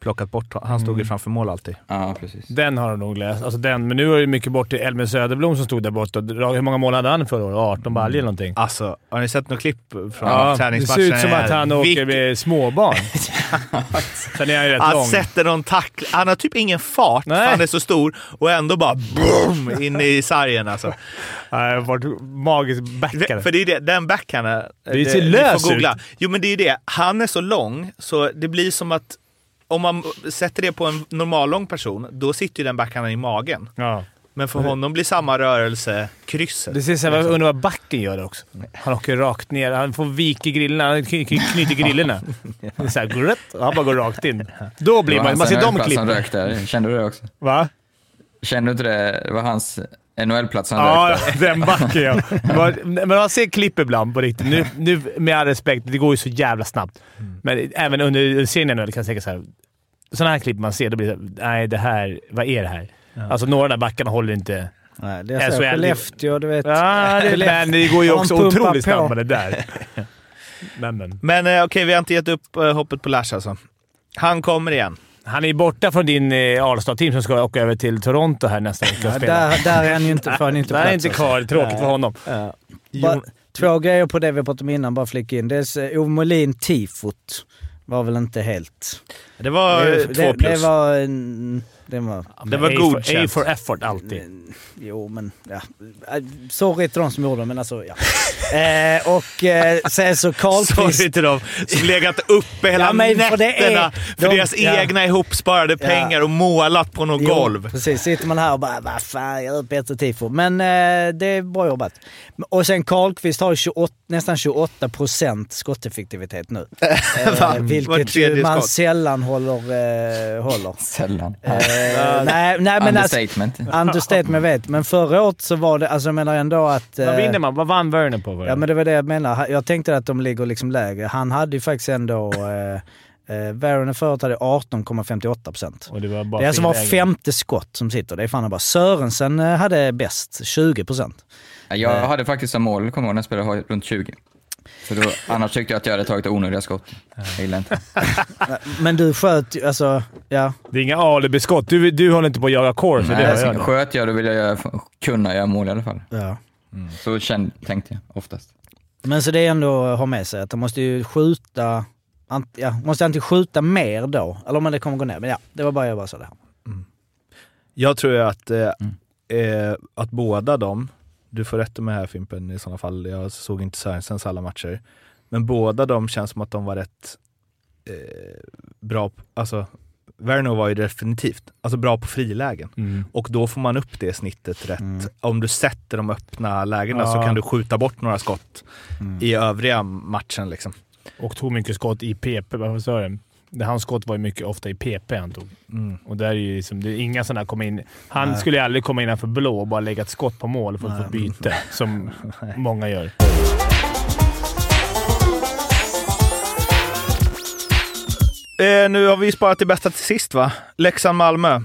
plockat bort Han stod ju framför mål alltid. Ja, precis. Den har de nog läst. Alltså den, men nu är det mycket bort till Elmer Söderblom som stod där borta. Hur många mål hade han förra året? 18 baljor eller någonting? Alltså, har ni sett något klipp från Ja, det träningsmatchen? ser ut som att han åker med småbarn. *laughs* Sen är han ju rätt Han lång. sätter någon tack. Han har typ ingen fart, för Nej. han är så stor och ändå bara boom in i sargen alltså. *laughs* Han har varit magiskt backare. För det är det, den backhandeln... Det ser lös får googla. ut. Jo men det är ju det, han är så lång så det blir som att om man sätter det på en normallång person, då sitter ju den backhanden i magen. Ja. Men för honom blir samma rörelse krysset. Det ser så här, jag undrar vad backen gör också. Han åker rakt ner. Han får vik i grillarna. Han kny- kny- knyter grillorna. Det är såhär, grutt, och han bara går rakt in. Då blir man... Man ser de klippen. Kände du det också? Va? Kände du inte det? Det var hans NHL-plats han Ja, *laughs* den backen ja. *laughs* Men man ser klipp ibland på riktigt. Nu, nu med all respekt, det går ju så jävla snabbt. Men även under serien nu kan jag tänka så här. Sådana här klipp man ser, då blir det nej det här, vad är det här? Alltså några av de där backarna håller inte. nej, det är så Skellefteå, du vet. Ja, det, men det går ju också otroligt snabbt med det där. *laughs* Men, men. Men eh, okej, vi har inte gett upp eh, hoppet på Lash alltså. Han kommer igen. Han är borta från din eh, Arlstad-team som ska åka över till Toronto här nästa vecka och Ja, spela. där, där är han ju inte, får han inte *laughs* Där är plats. inte alltså. kvar. Tråkigt för honom. Bara, två grejer på det vi pratade om innan, bara flika in. Dels eh, Ove Molin tifot var väl inte helt... Det var eh, det, två det, plus. det var... en- Det var... Det var A godkänt. For, A for effort alltid. Jo, men ja. Äh, Sorry till de som gjorde det, men alltså ja. eh, och eh, sen så Karlqvist... *laughs* Sorry till dem som legat uppe hela Ja, men för det är- nätterna för de- deras ja. egna ihopsparade Ja. pengar och målat på något Jo, golv. Precis, sitter man här och bara vad fan, jag har bättre tifo. Men eh, det är bra jobbat. Och sen Karlqvist har 28, nästan 28 procent skotteffektivitet nu. *laughs* Eh, vilket man skott. sällan håller. Eh, håller. Sällan. Eh, nej, nej, men alltså, Understatement. understatement jag vet. Men förra året så var det, alltså jag menar ändå att... Vad eh, vinner man? Vad vann Werner på? Ja men det var det jag menar. Jag tänkte att de ligger liksom lägre. Han hade ju faktiskt ändå... Eh, eh, Varone förut hade 18,58 procent. Och det var bara Det är alltså var femte skott som sitter. Det är fan bara. Sörensen eh, hade bäst, 20 procent. Ja, Jag hade faktiskt som mål, kommer jag ihåg, när jag spelade runt 20. Så då, annars tyckte jag att jag hade tagit onödiga skott. Jag gillar inte. *laughs* Men du sköt ju, alltså, ja. Det är inga alibi-skott. Du, du håller inte på att jaga core för det. Nej, har jag sköt jag då vill jag göra, kunna göra mål i alla fall. ja. Så kände, tänkte jag oftast. Men så det är ändå att ha med sig att han måste ju skjuta, ant, ja, måste antingen skjuta mer då, eller om det kommer gå ner. Men ja, det var bara jag bara sa det. här. Jag tror ju att, eh, Mm. eh, att båda dem, du får rätta mig här Fimpen i sådana fall, jag såg inte Sörensens alla matcher, men båda de känns som att de var rätt eh, bra, på- alltså Werner var ju definitivt alltså bra på frilägen. Mm. Och då får man upp det snittet rätt. Mm. Om du sätter de öppna lägena så Ja. kan du skjuta bort några skott Mm. i övriga matchen. Liksom. Och tog mycket skott i PP. Varför sa det? Hans skott var ju mycket ofta i PP han tog. Mm. Och där är ju liksom, det är inga sådana komma in. Han Nej. skulle ju aldrig komma innanför blå och bara lägga ett skott på mål för att få ett byte, *laughs* som många gör. Eh, nu har vi sparat det bästa till sist va? Leksand-Malmö.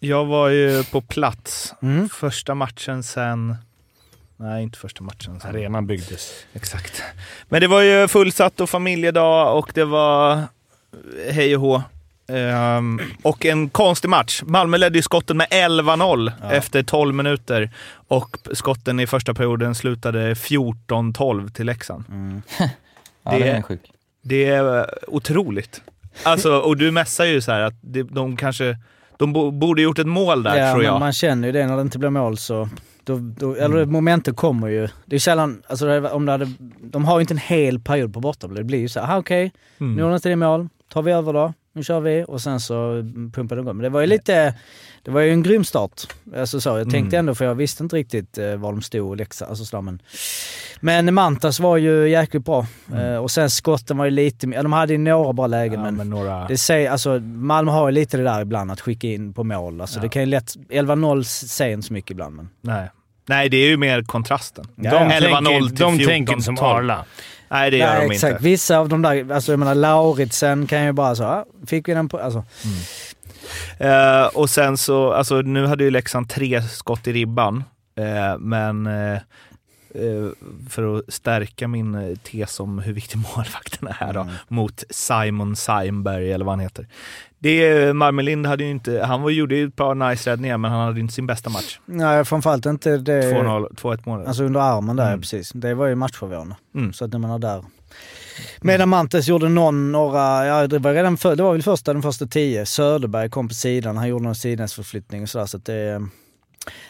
Jag var ju på plats. Mm. Första matchen sen... Nej, inte första matchen. Sen. Arenan byggdes. Exakt. Men det var ju fullsatt och familjedag och det var hej och hå. Ehm, och en konstig match. Malmö ledde ju skotten med 11-0 efter 12 minuter och skotten i första perioden slutade 14-12 till Leksand. *laughs* Ja, Det- det är sjuk. Det är eh, otroligt. Alltså, och du messar ju så här att det, de kanske... De bo, borde gjort ett mål där, ja, tror jag. men man känner ju det när det inte blir mål så... Då, då, eller Mm. momentet kommer ju. Det är sällan, alltså om det hade, de har ju inte en hel period på borta. Det blir ju så här, aha, okej, Mm. nu har de inte det mål, tar vi över då, nu kör vi och sen så pumpar de igång. Men det var ju lite, det var ju en grym start. Alltså så, jag tänkte Mm. ändå, för jag visste inte riktigt eh, var de stod och Leksand, alltså så, men, men Mantas var ju jäkligt bra. Eh, och sen skotten var ju lite, ja, de hade ju några bra lägen Mm. ja, men men några... det säger, alltså, Malmö har ju lite det där ibland att skicka in på mål. Alltså, Ja. Det kan ju lätt... 11-0 säger inte så mycket ibland men... Nej. Nej, det är ju mer kontrasten. Ja, De, ja. 11-0 tänker, till de 14-12. tänker som Arla. Nej, det gör Nej, de exakt. inte. Vissa av de där, alltså jag menar Lauritsen kan ju bara så, ah, fick vi den på... Alltså, Eh, och sen så, alltså nu hade ju Leksand tre skott i ribban, eh, men eh, för att stärka min eh, tes om hur viktig *laughs* målvakten är då, Mm. mot Simon Seimberg eller vad han heter. Det, Marmelind hade ju inte, han var, gjorde ju ett par nice räddningar men han hade inte sin bästa match. nej, framförallt inte det... 2-0, 2-1 mål. Alltså under armen där, Mm. precis. Det var ju matchförvånande. Mm. Så att när man är där. Medan Mantes gjorde någon, några, ja det var redan för, det var väl första, den första tio. Söderberg kom på sidan, han gjorde någon sidledsförflyttning och sådär så att det...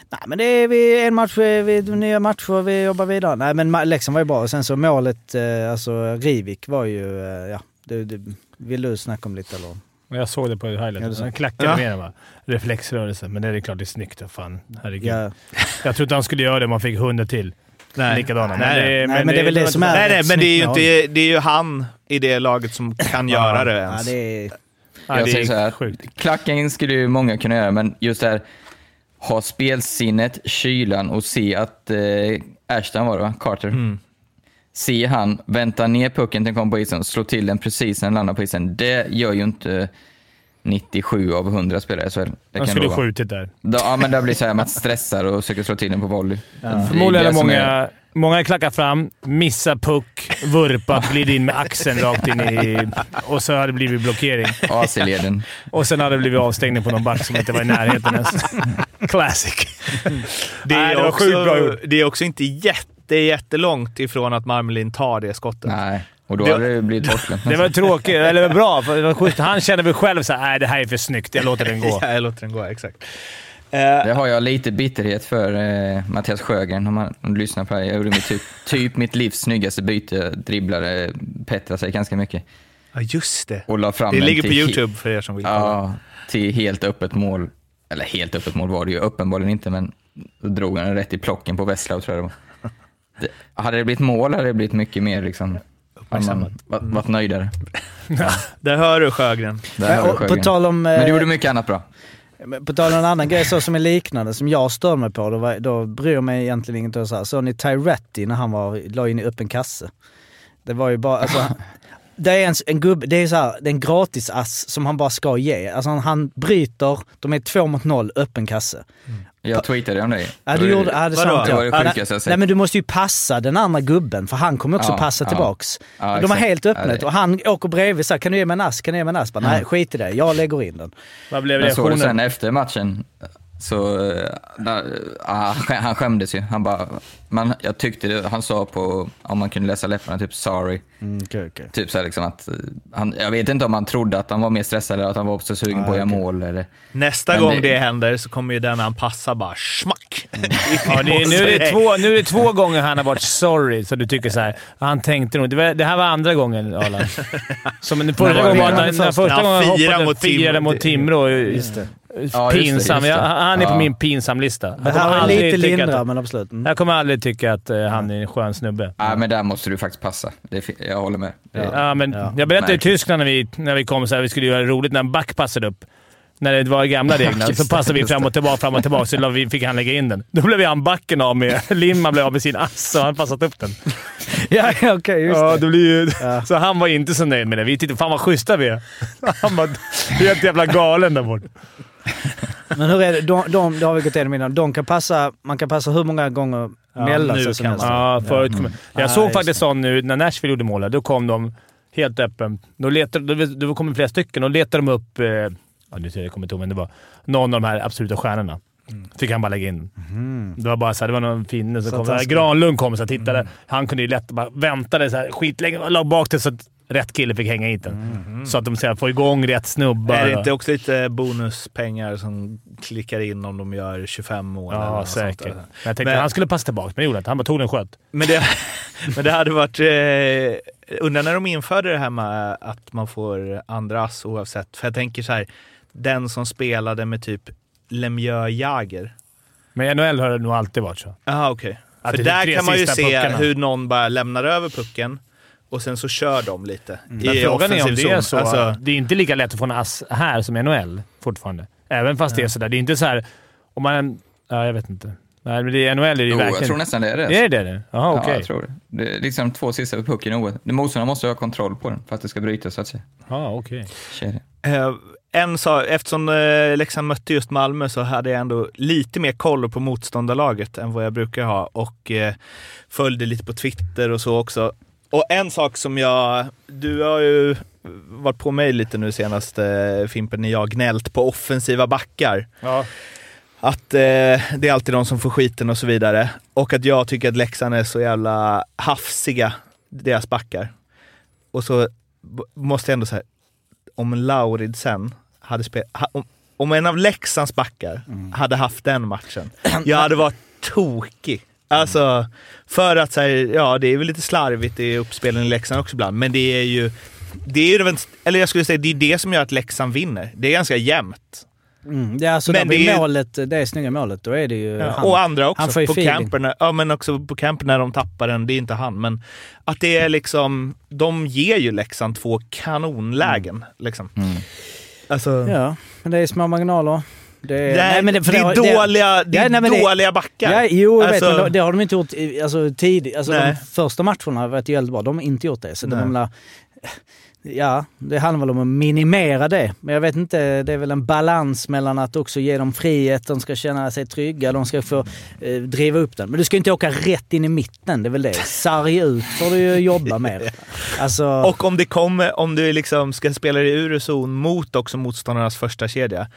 Nej men det är vi, en match, vi, vi, nya matcher, vi jobbar vidare. Nej men Leksand var ju bra och sen så målet, eh, alltså Rivik var ju, eh, ja, det, det, vill du snacka om lite eller? Jag såg det på Ja, det highlights. så. Han klackade Ja. med den va? Reflexrörelse. Men det är klart det är snyggt. Fan, herregud. Ja, *laughs* Jag trodde han skulle göra det om han fick hundra till. Likadana. Nej, det, nej, men det är väl det som är- Nej, nej, men det är ju inte, det är ju han i det laget som kan göra det ja, ens. det är... Ja, jag det säger så är här, sjukt. klacken skulle ju många kunna göra, men just det här, ha spelsinnet, kylan och se att eh, Ashton var det va? Carter. Mm. Se han vänta ner pucken till den kommer på isen och slå till den precis när den landar på isen. Det gör ju inte 97 av 100 spelare. Det Han kan skulle skjutit där. Då- Ja, men det blir så här, man stressar och försöker slå till den på volley. Är Förmodligen är det många, många klackar fram, missar puck, vurpat, glider in med axeln rakt in i... Och så hade det blivit blockering. AC-leden. Och sen hade det blivit avstängning på någon back som inte var i närheten ens. Classic. Det Nej, är, det var också, det är också inte jätte, jättelångt ifrån att Marmelin tar det skottet. Nej, och då Det- hade det blivit torsklat. *laughs* Det var tråkigt, eller bra. För det var schysst. Han kände väl själv såhär, nej det här är för snyggt. Jag låter den *laughs* gå. Ja, jag låter den gå. Exakt. Eh, Det har jag lite bitterhet för eh, Mattias Sjögren, om man lyssnar på det. här. Jag gjorde mitt, typ, *laughs* typ mitt livs snyggaste byte, dribblade, Petra sig ganska mycket. ja, just det. Och la fram Det ligger på till YouTube för er som vill. Ja, till helt öppet mål. Eller helt öppet mål var det ju uppenbarligen inte, men då drog han den rätt i plocken på Westlaw tror jag det var. Det, hade det blivit mål hade det blivit mycket mer liksom... Hade man varit, varit nöjdare. *laughs* Där hör du Sjögren. Där har du och på Sjögren. tal om... Men du eh, gjorde mycket annat bra. På tal om en annan grej så som är liknande, som jag stör mig på, då, var, då bryr jag mig egentligen inte. Så här. Såg ni Tyretti när han var, la in i öppen kasse? Det var ju bara, alltså, *laughs* det är en, en gubbe, det är så här, det är en gratisass som han bara ska ge. Alltså han, han bryter, de är två mot noll, öppen kasse. Jag tweetade om dig. Ja, Det du var- gjorde, ja, det sant Det var det. Ja, sjukaste jag sett. Nej men du måste ju passa den andra gubben, för han kommer också Ja, passa ja. tillbaks. Ja, de exakt. helt Ja, öppnet och han åker bredvid så här, kan du ge mig en ass? Kan du ge mig en ass? Bara, Nej, Mm. skit i det. Jag lägger in den. Vad blev Jag såg det sen reaktionen? efter matchen, så uh, han, skä- han skämdes ju. Han bara, man, jag tyckte det, han sa på, om man kunde läsa läpparna, typ sorry. Mm, okay, okay. Typ så här liksom att, eh, han, jag vet inte om han trodde att han var mer stressad eller att han var så sugen på att göra mål. Eller, Nästa Men gång det- det... händer så kommer ju den när han passar bara smack. *laughs* Ja, det är, nu, är det två, nu är det två gånger han har varit sorry, så du tycker så här. Han tänkte nog... Det, var, det här var andra gången, Arlan. *laughs* Som den första gången var han, den första gången han fyra hoppade mot Timrå. mot Timrå. Ja, just det, Pinsam. just det. Jag, han är på Ja. min pinsamlista. Jag kommer var aldrig lite lindra att- men absolut. Mm. Jag kommer aldrig tycka att eh, han är en skön snubbe. Nej, men där måste du faktiskt passa. Det är, jag håller med. Det, Ja, men Ja. Jag berättade i Märkligt. Tyskland när vi, när vi kom så här, vi skulle göra det roligt när en back passade upp. När det var gamla *laughs* reglerna så passade vi fram och tillbaka, fram och tillbaka, så vi, fick han lägga in den. Då blev han backen av med... *laughs* Lindman blev av med sin ass och han passat upp den. *laughs* Ja, okej, just Ja, det. det blir ju... Ja. Så han var inte så nöjd med det. Vi tyckte fan vad schyssta vi är. *laughs* Han var helt jävla galen där borta. Men hur är det? De, de, det har vi gått igenom innan. De kan passa, man kan passa hur många gånger Ja, mellan sig som helst. Ja, förut kom, Jag Ah, såg just faktiskt sån nu när Nashville gjorde målet. Då kom de Helt öppen. Då, letar, då, då kommer flera stycken och letar de upp... Eh, ja, nu ser jag, jag kommer inte ihåg, men det var någon av de här absoluta stjärnorna. Fick han bara lägga in. Det var bara så här, det var någon finne som Så kom. där. Granlund kom och tittade. Han kunde ju lätt bara väntade så här, skitlänge och la bak det så att rätt kille fick hänga hit den. Så att de så här, får igång rätt snubbar. Är det inte också lite bonuspengar som klickar in om de gör 25 mål? Ja, sånt säkert. Men jag tänkte Men- att han skulle passa tillbaka, men det gjorde han inte. Han bara tog den sköt. Men det, *laughs* men det hade varit... Eh, undrar när de införde det här med att man får andra ass oavsett. För jag tänker så här, den som spelade med typ Lemieux Jager. Men i NHL har det nog alltid varit så. Jaha, okej. Att För det där kan man ju se puckarna. hur någon bara lämnar över pucken och sen så kör de lite Men i frågan är om det är så. Alltså, Det är inte lika lätt att få en ass här som i NHL fortfarande. Även fast det är sådär. Det är inte så här... Om man... Ja, jag vet inte. Nej, men det är NHL är det ju Jo, verkligen... jag tror nästan det är det. Är det det? Jaha, Ja, okej. jag tror det. Det är liksom två sista på pucken i OS. Motståndaren måste ha kontroll på den för att det ska brytas, så att säga. Ja, okej. Kedja. Eh, en sa, eftersom eh, Leksand mötte just Malmö så hade jag ändå lite mer koll på motståndarlaget än vad jag brukar ha och eh, följde lite på Twitter och så också. Och en sak som jag... Du har ju varit på mig lite nu senast eh, Fimpen, när jag gnällt på offensiva backar. Ja. Att eh, det är alltid de som får skiten och så vidare. Och att jag tycker att Leksand är så jävla hafsiga, deras backar. Och så måste jag ändå säga, om Lauridsen hade spelat... Ha, om, om en av Leksands backar hade haft den matchen, *clears throat* jag hade varit tokig. Alltså, för att säga, ja det är väl lite slarvigt i uppspelen i Leksand också ibland, men det är ju... Det är ju, eller jag skulle säga, det är det som gör att Leksand vinner. Det är ganska jämnt. Mm, det är alltså Men det är- målet, det är snygga målet, då är det ju Ja, han. och andra han också. får ju På feeling. ja, men också på camper när de tappar den, det är inte han. Men att det är liksom, de ger ju Leksand två kanonlägen. Liksom. Alltså, Ja, men det är små marginaler. Det är, det, är, nej, men det, är dåliga, det är Ja, nej, men det- dåliga backar. Ja, jo, jag Alltså- vet, men det, det har de inte gjort alltså, tidigt. Alltså, Nej. de första matcherna har varit väldigt bra. De har inte gjort det. Så de ja, det handlar väl om att minimera det. Men jag vet inte, det är väl en balans mellan att också ge dem frihet, de ska känna sig trygga, de ska få eh, driva upp den. Men du ska inte åka rätt in i mitten, det är väl det. Sarg ut får du ju jobba med. *laughs* Alltså, Och om det kommer, om du liksom ska spela dig ur zon mot också motståndarnas första kedja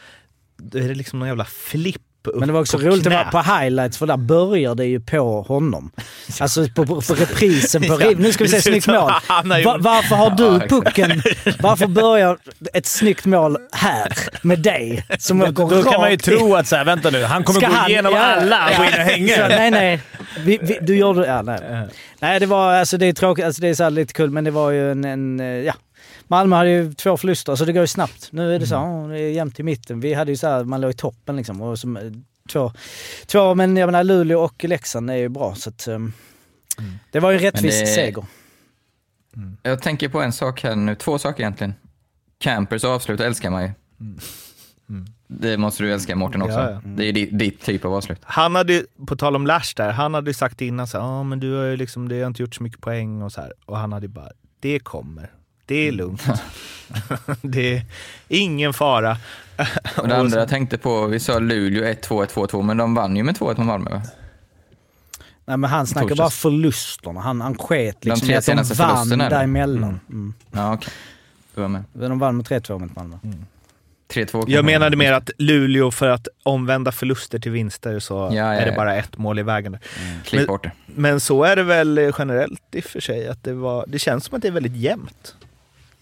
då är det liksom någon jävla flipp upp Men det var också på roligt vara på highlights för där börjar det ju på honom. Alltså på, på, på reprisen på. Nu ska vi se *laughs* snyggt mål. Va, varför har du pucken? Varför börjar ett snyggt mål här med dig? Som går Då kan man ju tro att så här, vänta nu, han kommer Ska gå han- igenom ja, alla och gå in och Så, hänga. nej, nej. Vi, vi, du gjorde... Ja, nej. nej, det var... Alltså det är tråkigt. Alltså det är så lite kul, men det var ju en... en eh, ja. Malmö hade ju två förluster, så det går ju snabbt. Nu är det så, Mm. ja, det är jämnt i mitten. Vi hade ju så här, man låg i toppen liksom. Och som, eh, två, två, men jag menar Luleå och Leksand är ju bra, så att... Um, Det var ju en rättvis det- seger. Jag tänker på en sak här nu, två saker egentligen. Campers avslut älskar man ju. Det måste du älska Mårten också. Ja, ja. Det är ditt, ditt typ av avslut. Han hade ju, på tal om Lash där, han hade ju sagt innan så här, ah, men du har ju liksom, det har inte gjort så mycket poäng och så här. Och han hade ju bara, det kommer. Det är lugnt. *laughs* det är ingen fara. Och det andra jag tänkte på, vi sa Luleå 1-2, 1-2-2, men de vann ju med 2-1 mot Malmö va? Nej men han snackar bara förlusterna. Han, han sket liksom tre i att de vann däremellan. Mm. Ja, okej. Du var med. De vann med 3-2 mot Malmö. 3-2 kanske. Jag menade mer att Luleå, för att omvända förluster till vinster så Ja, ja, är det ja. bara ett mål i vägen. Bort det. Men så är det väl generellt i och för sig. Att det, var, det känns som att det är väldigt jämnt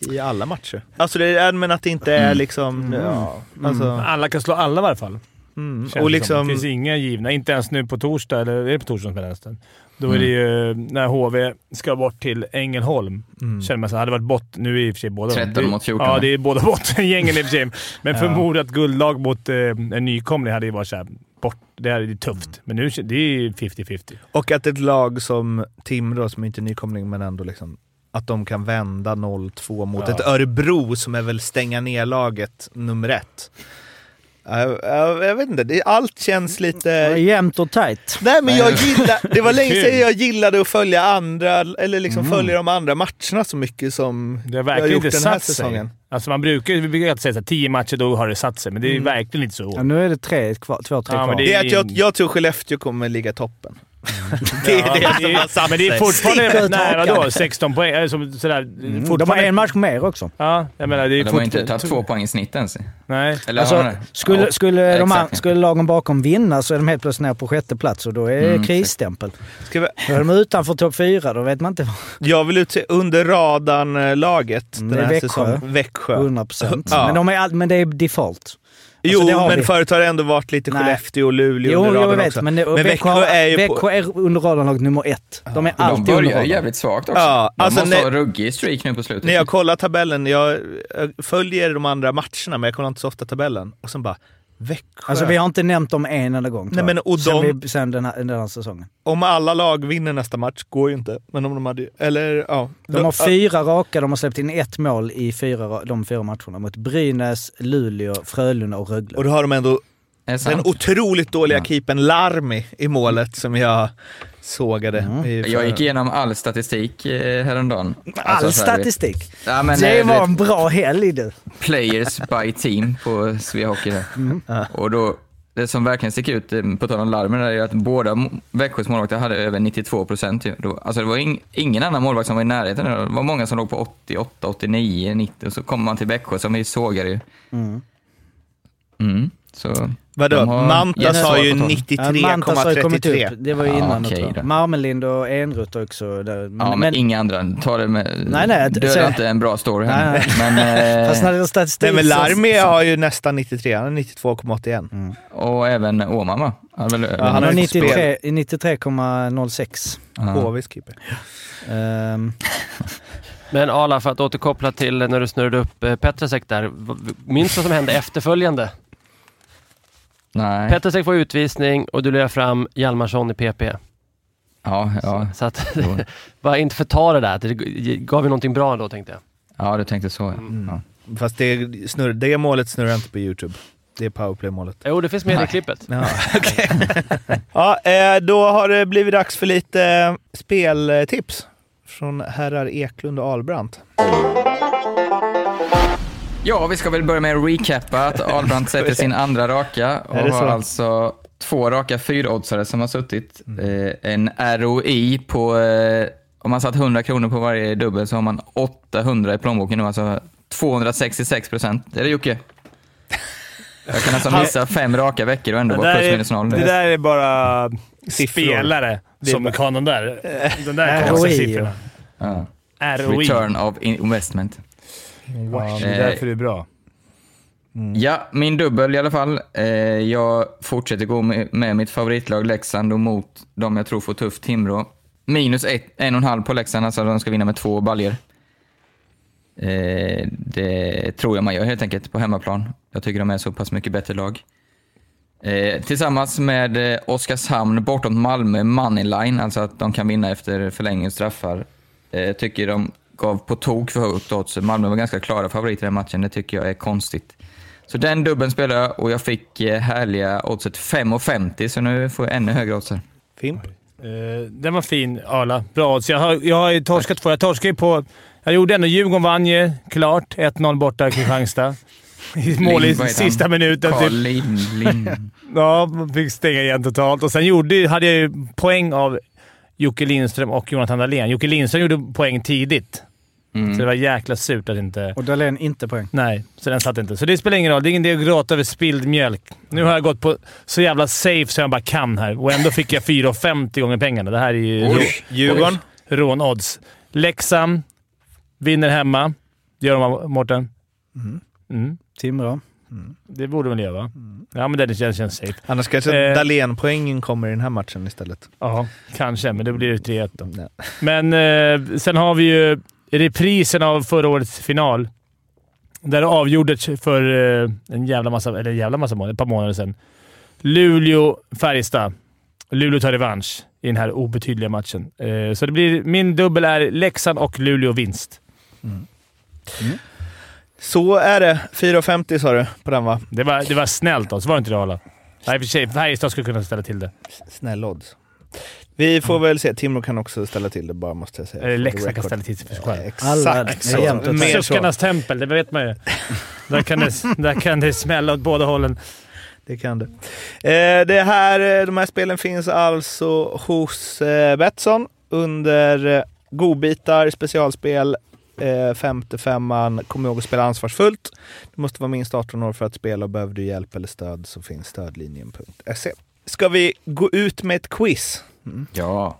i alla matcher. Alltså det är, men att det inte är liksom... Ja, alltså, Alla kan slå alla i varje fall. mm. Känns Och liksom... Det finns inga givna. Inte ens nu på torsdag, eller är det på torsdag som spelar nästan? Då är det ju när HV ska bort till Ängelholm. Mm. Känner man så här, hade varit bort. Nu är i och för sig båda 13 det, mot 14. Ja, det är båda bottengängen *laughs* i och för sig. Men förmodat guldlag mot eh, en nykomling hade ju varit såhär bort. Det här är tufft. Men nu det är ju 50-50. Och att ett lag som Timrå, som inte är nykomling men ändå liksom, att de kan vända 0-2 mot Ja. ett Örebro som är väl stänga ner laget nummer ett. Jag, jag, jag vet inte, det, allt känns Det lite... jämnt och tajt. Nej men jag gillar, det var länge *laughs* sedan jag gillade att följa andra, eller liksom följa de andra matcherna så mycket som Det har jag har gjort inte den här satt sig. säsongen. Alltså man brukar, vi brukar alltid säga att tio matcher, då har det satt sig. Men det är verkligen inte så. Ja, nu är det tre kvar, två, tre Ja, kvar. men Det är att jag, jag tror Skellefteå kommer ligga toppen. *laughs* Det är det som har satt Men det är fortfarande... Nej, hakan. vadå? 16 poäng? Som, sådär, Mm, de har en match mer också. Ja, jag menar det är De har inte tagit två poäng i snitt ens. Nej. Eller Alltså, skulle, Ja, skulle, de, exakt. skulle lagen bakom vinna så är de helt plötsligt ner på sjätte plats och då är det Mm, krisstämpel. Vi, Då är de utanför topp fyra, då vet man inte. jag vill utse under radarn-laget Mm, den här Växjö. säsongen. Växjö. 100 procent. Ja. Men, de är all, men det är default. Jo, det har men vi. förut har det ändå varit lite Nej. Skellefteå och Luleå Jo, under jo, jag vet. också. Men, det, Men Växjö, Växjö är ju Växjö är under radarlag nummer ett. De är De alltid under börjar jävligt svagt också. Ja, de alltså måste när- ha ruggig streak nu på slutet. När jag kollar tabellen, jag, jag följer de andra matcherna, men jag kollar inte så ofta tabellen. Och sen bara, Växjö. Alltså vi har inte nämnt dem en enda gång. Nej, men och sen, de- vi, sen den, här, den här säsongen. Om alla lag vinner nästa match, går ju inte. Men om de hade... Eller ja. De har fyra raka, de har släppt in ett mål i fyra, ra- de fyra matcherna. Mot Brynäs, Luleå, Frölunda och Rögle. Och då har de ändå den otroligt dåliga Ja. keepern Larmi i målet som jag sågade. Mm. Jag gick igenom all statistik eh, häromdagen. All Alltså, så här, statistik. Ja, men, det eh, var en bra helg du. players by team på Svea Hockey. Mm. Och då, det som verkligen sticker ut, eh, på tal om larmen, där, är att båda Växjös målvakter hade över 92 procent. Alltså det var ing, ingen annan målvakt som var i närheten. Det var många som låg på 88, 89, 90 och så kommer man till Växjö som vi sågar ju. Mm. Mm. Så Vadå? de har Mantas har ju på tal. Ja, Mantas har ju kommit 93,33. upp. Det var ju Ja, innan jag. då. Marmelind och Enroth också. Där. Men, Ja, men, men, inga andra. Ta det med... Nej, nej, Döda så- inte en bra story här. Nej, Men, *laughs* eh, fast när det är statistik Nej men så- Larmi har ju nästan 93, han har 92,81. och även Åman va? Han väl, Ja, han Han har har inte 93 93,06. Ja. HVs keeper. Men Ala, för att återkoppla till när du snurrade upp eh, Petrasek där. Minns du vad som hände efterföljande? Nej. Petrasek får utvisning och du lever fram Hjalmarsson i PP. Ja, ja. Så att, *laughs* Jo. *laughs* bara inte förta det där. Det gav ju någonting bra då tänkte jag. ja, du tänkte så. ja. Mm. Ja. Fast det, snurr, det målet snurrar inte på YouTube. Det är powerplay-målet. Jo, det finns med i Nej. klippet. Ja, *laughs* ja, eh, då har det blivit dags för lite speltips från herrar Eklund och Albrandt. Ja, vi ska väl börja med att recappa att *laughs* Albrandt sätter sin andra raka och har så? alltså två raka fyraoddsare som har suttit. Eh, en ROI på, eh, om man satt 100 kronor på varje dubbel så har man 800 i plånboken nu, alltså 266 procent. Det är det Jocke. *laughs* Jag kan alltså missa fem raka veckor och ändå Det vara där, plus är, minus noll. det där är bara Siffror. spelare Det är som bara- kan de där, *laughs* de där konstiga siffrorna. Ja. ROI. Return of investment. Ja, det är därför det är bra. Ja, min dubbel i alla fall. Eh, jag fortsätter gå med, mitt favoritlag Leksand och mot de jag tror får tufft Timrå. Minus ett, en och en halv på Leksand, alltså de ska vinna med två baljer. Eh, det tror jag man gör helt enkelt på hemmaplan. Jag tycker de är så pass mycket bättre lag. Eh, tillsammans med eh, Oskarshamn bortom Malmö Moneyline, alltså att de kan vinna efter förlängning och straffar. Eh, tycker de gav på tok för högt odds. Malmö var ganska klara favoriter i den matchen, det tycker jag är konstigt. Så den dubben spelade jag och jag fick eh, härliga oddset 5,50 så nu får jag ännu högre odds. Fimp. Eh, den var fin, Arla. Bra odds. Jag har, jag har ju torskat två. Jag torskade ju på... Jag gjorde ändå Djurgården vann ju, klart. 1-0 borta i Kristianstad. I Mål i sista minuten. Carl Typ. Lind, Lind. *laughs* Ja, fick stänga igen totalt. Och sen gjorde, hade jag ju poäng av Jocke Lindström och Jonathan Dahlén. Jocke Lindström gjorde poäng tidigt. Mm. Så det var jäkla surt att inte... och Dahlén inte poäng. Nej, så den satt inte. Så det spelar ingen roll. Det är ingen idé att gråta över spilld mjölk. Nu har jag gått på så jävla safe som jag bara kan här och ändå fick jag 4,50 gånger pengarna. Det här är ju Oj. rå- Djurgården. rånodds. Leksand vinner hemma. Gör de, Mårten? Mm. Timrå. Det borde de väl göra, va? Ja, men det känns, känns safe. Annars kanske Eh. Dahlén-poängen kommer i den här matchen istället. Ja, kanske, men det blir 3-1 då. Ja. Men eh, sen har vi ju reprisen av förra årets final. Där det avgjordes för eh, en jävla massa, eller en jävla massa månader, ett par månader sedan. Luleå-Färjestad. Luleå tar revansch i den här obetydliga matchen. Eh, så det blir, min dubbel är Leksand och Luleå vinst. Så är det. 4,50 sa du på den va? Det var, det var snällt så var det inte det Arla? Nej, i och för sig. Färjestad skulle kunna ställa till det. Snäll odds. Vi får väl se. Timrå kan också ställa till det bara, måste jag säga. Eller Leksand kan ställa till sig för sig själv. Exakt det är jämnt så. åt Mer så. Suckarnas tempel, det vet man ju. Där kan det, där kan det smälla åt båda hållen. Det kan det. Eh, det här, eh, de här spelen finns alltså hos eh, Betsson under eh, godbitar, specialspel, eh, femte femman. Kom ihåg att spela ansvarsfullt. Du måste vara minst 18 år för att spela och behöver du hjälp eller stöd så finns stödlinjen.se. Ska vi gå ut med ett quiz? Ja.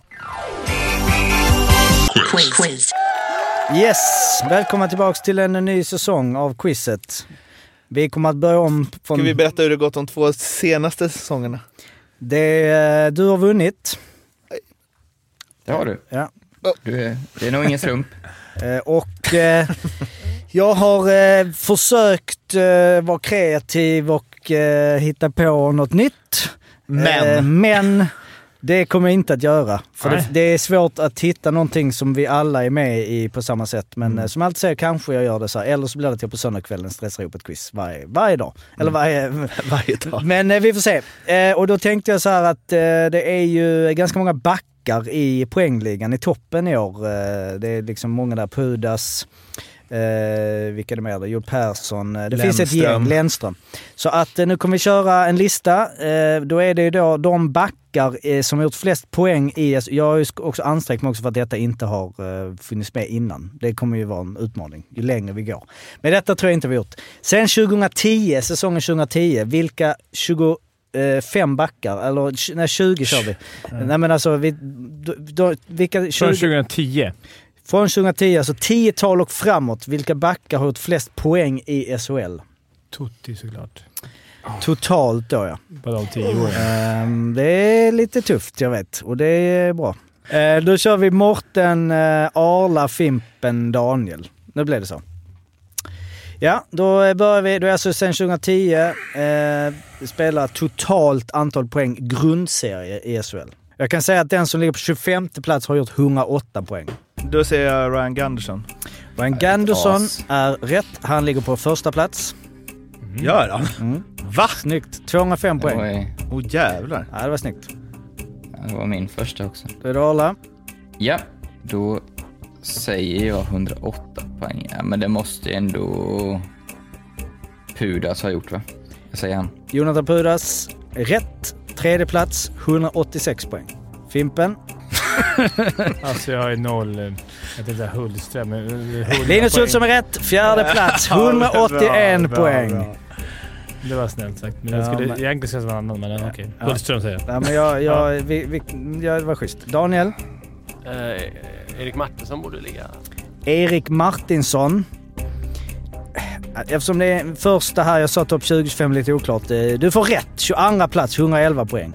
Yes! Välkomna tillbaks till en ny säsong av quizet. Vi kommer att börja om från... Ska vi berätta hur det gått de två senaste säsongerna? Det, eh, du har vunnit. Det har du. Ja. du är, det är nog ingen slump. *laughs* Eh, Och eh, jag har eh, försökt eh, vara kreativ och eh, hitta på något nytt. Men. Eh, men det kommer jag inte att göra. För det, det är svårt att hitta någonting som vi alla är med i på samma sätt. Men eh, som jag alltid säger, kanske jag gör det så här. Eller så blir det till på söndagskvällen stressar ihop ett quiz varje, varje dag. Eller varje, *laughs* Varje dag. men eh, vi får se. Eh, och då tänkte jag så här att eh, det är ju ganska många backar i poängligan i toppen i år. Det är liksom många där, Pudas, eh, vilka är det mer? då? Joel Persson, eh, det finns ett gäng, Lennström. Så att eh, nu kommer vi köra en lista. Eh, då är det ju då de backar eh, som har gjort flest poäng i, alltså, jag har ju också ansträngt mig också för att detta inte har eh, funnits med innan. Det kommer ju vara en utmaning ju längre vi går. Men detta tror jag inte vi har gjort. Sen 2010, säsongen 2010, vilka 25 backar, eller nej 20 kör vi. Nej men alltså, vi, då, vilka 20, Från 2010. Från 2010, alltså 10-tal och framåt, vilka backar har gjort flest poäng i SHL? Tutti såklart. Totalt då ja. På de tio åren. Ehm, det är lite tufft, jag vet. Och det är bra. Eh, då kör vi Morten, uh, Arla, Fimpen, Daniel. Nu blev det så. Ja, då börjar vi. Då är alltså sen 2010 eh, spelar totalt antal poäng grundserie i SHL. Jag kan säga att den som ligger på 25 plats har gjort 108 poäng. Då säger jag Ryan Gunderson. Ryan Gunderson as. är rätt. Han ligger på första plats. Gör han? Mm. Va? Snyggt. 205 Det poäng. var, Åh jävlar. Ja, det var snyggt. det var min första också. Då är det Arla. Ja, då säger jag 108 poäng. Ja, men det måste ju ändå Pudas ha gjort va? Jag säger han. Jonathan Pudas, rätt. Tredje plats, 186 poäng. Fimpen. Alltså jag är noll... eh, Jag tänkte säga Hultström, men... eh, Linus poäng. Olsson är rätt. Fjärde plats, 181 poäng. Det var snällt sagt. Men Ja, jag skulle, men- egentligen vara någon annan, men okej. Ja. Hultström säger jag. Ja, men jag, jag, vi, vi, ja, det var schysst. Daniel. Eh, Erik Martinsson borde ligga... Erik Martinsson. Eftersom det är första här, jag sa topp 20-25 lite oklart. Eh, Du får rätt. 22 plats, 111 poäng.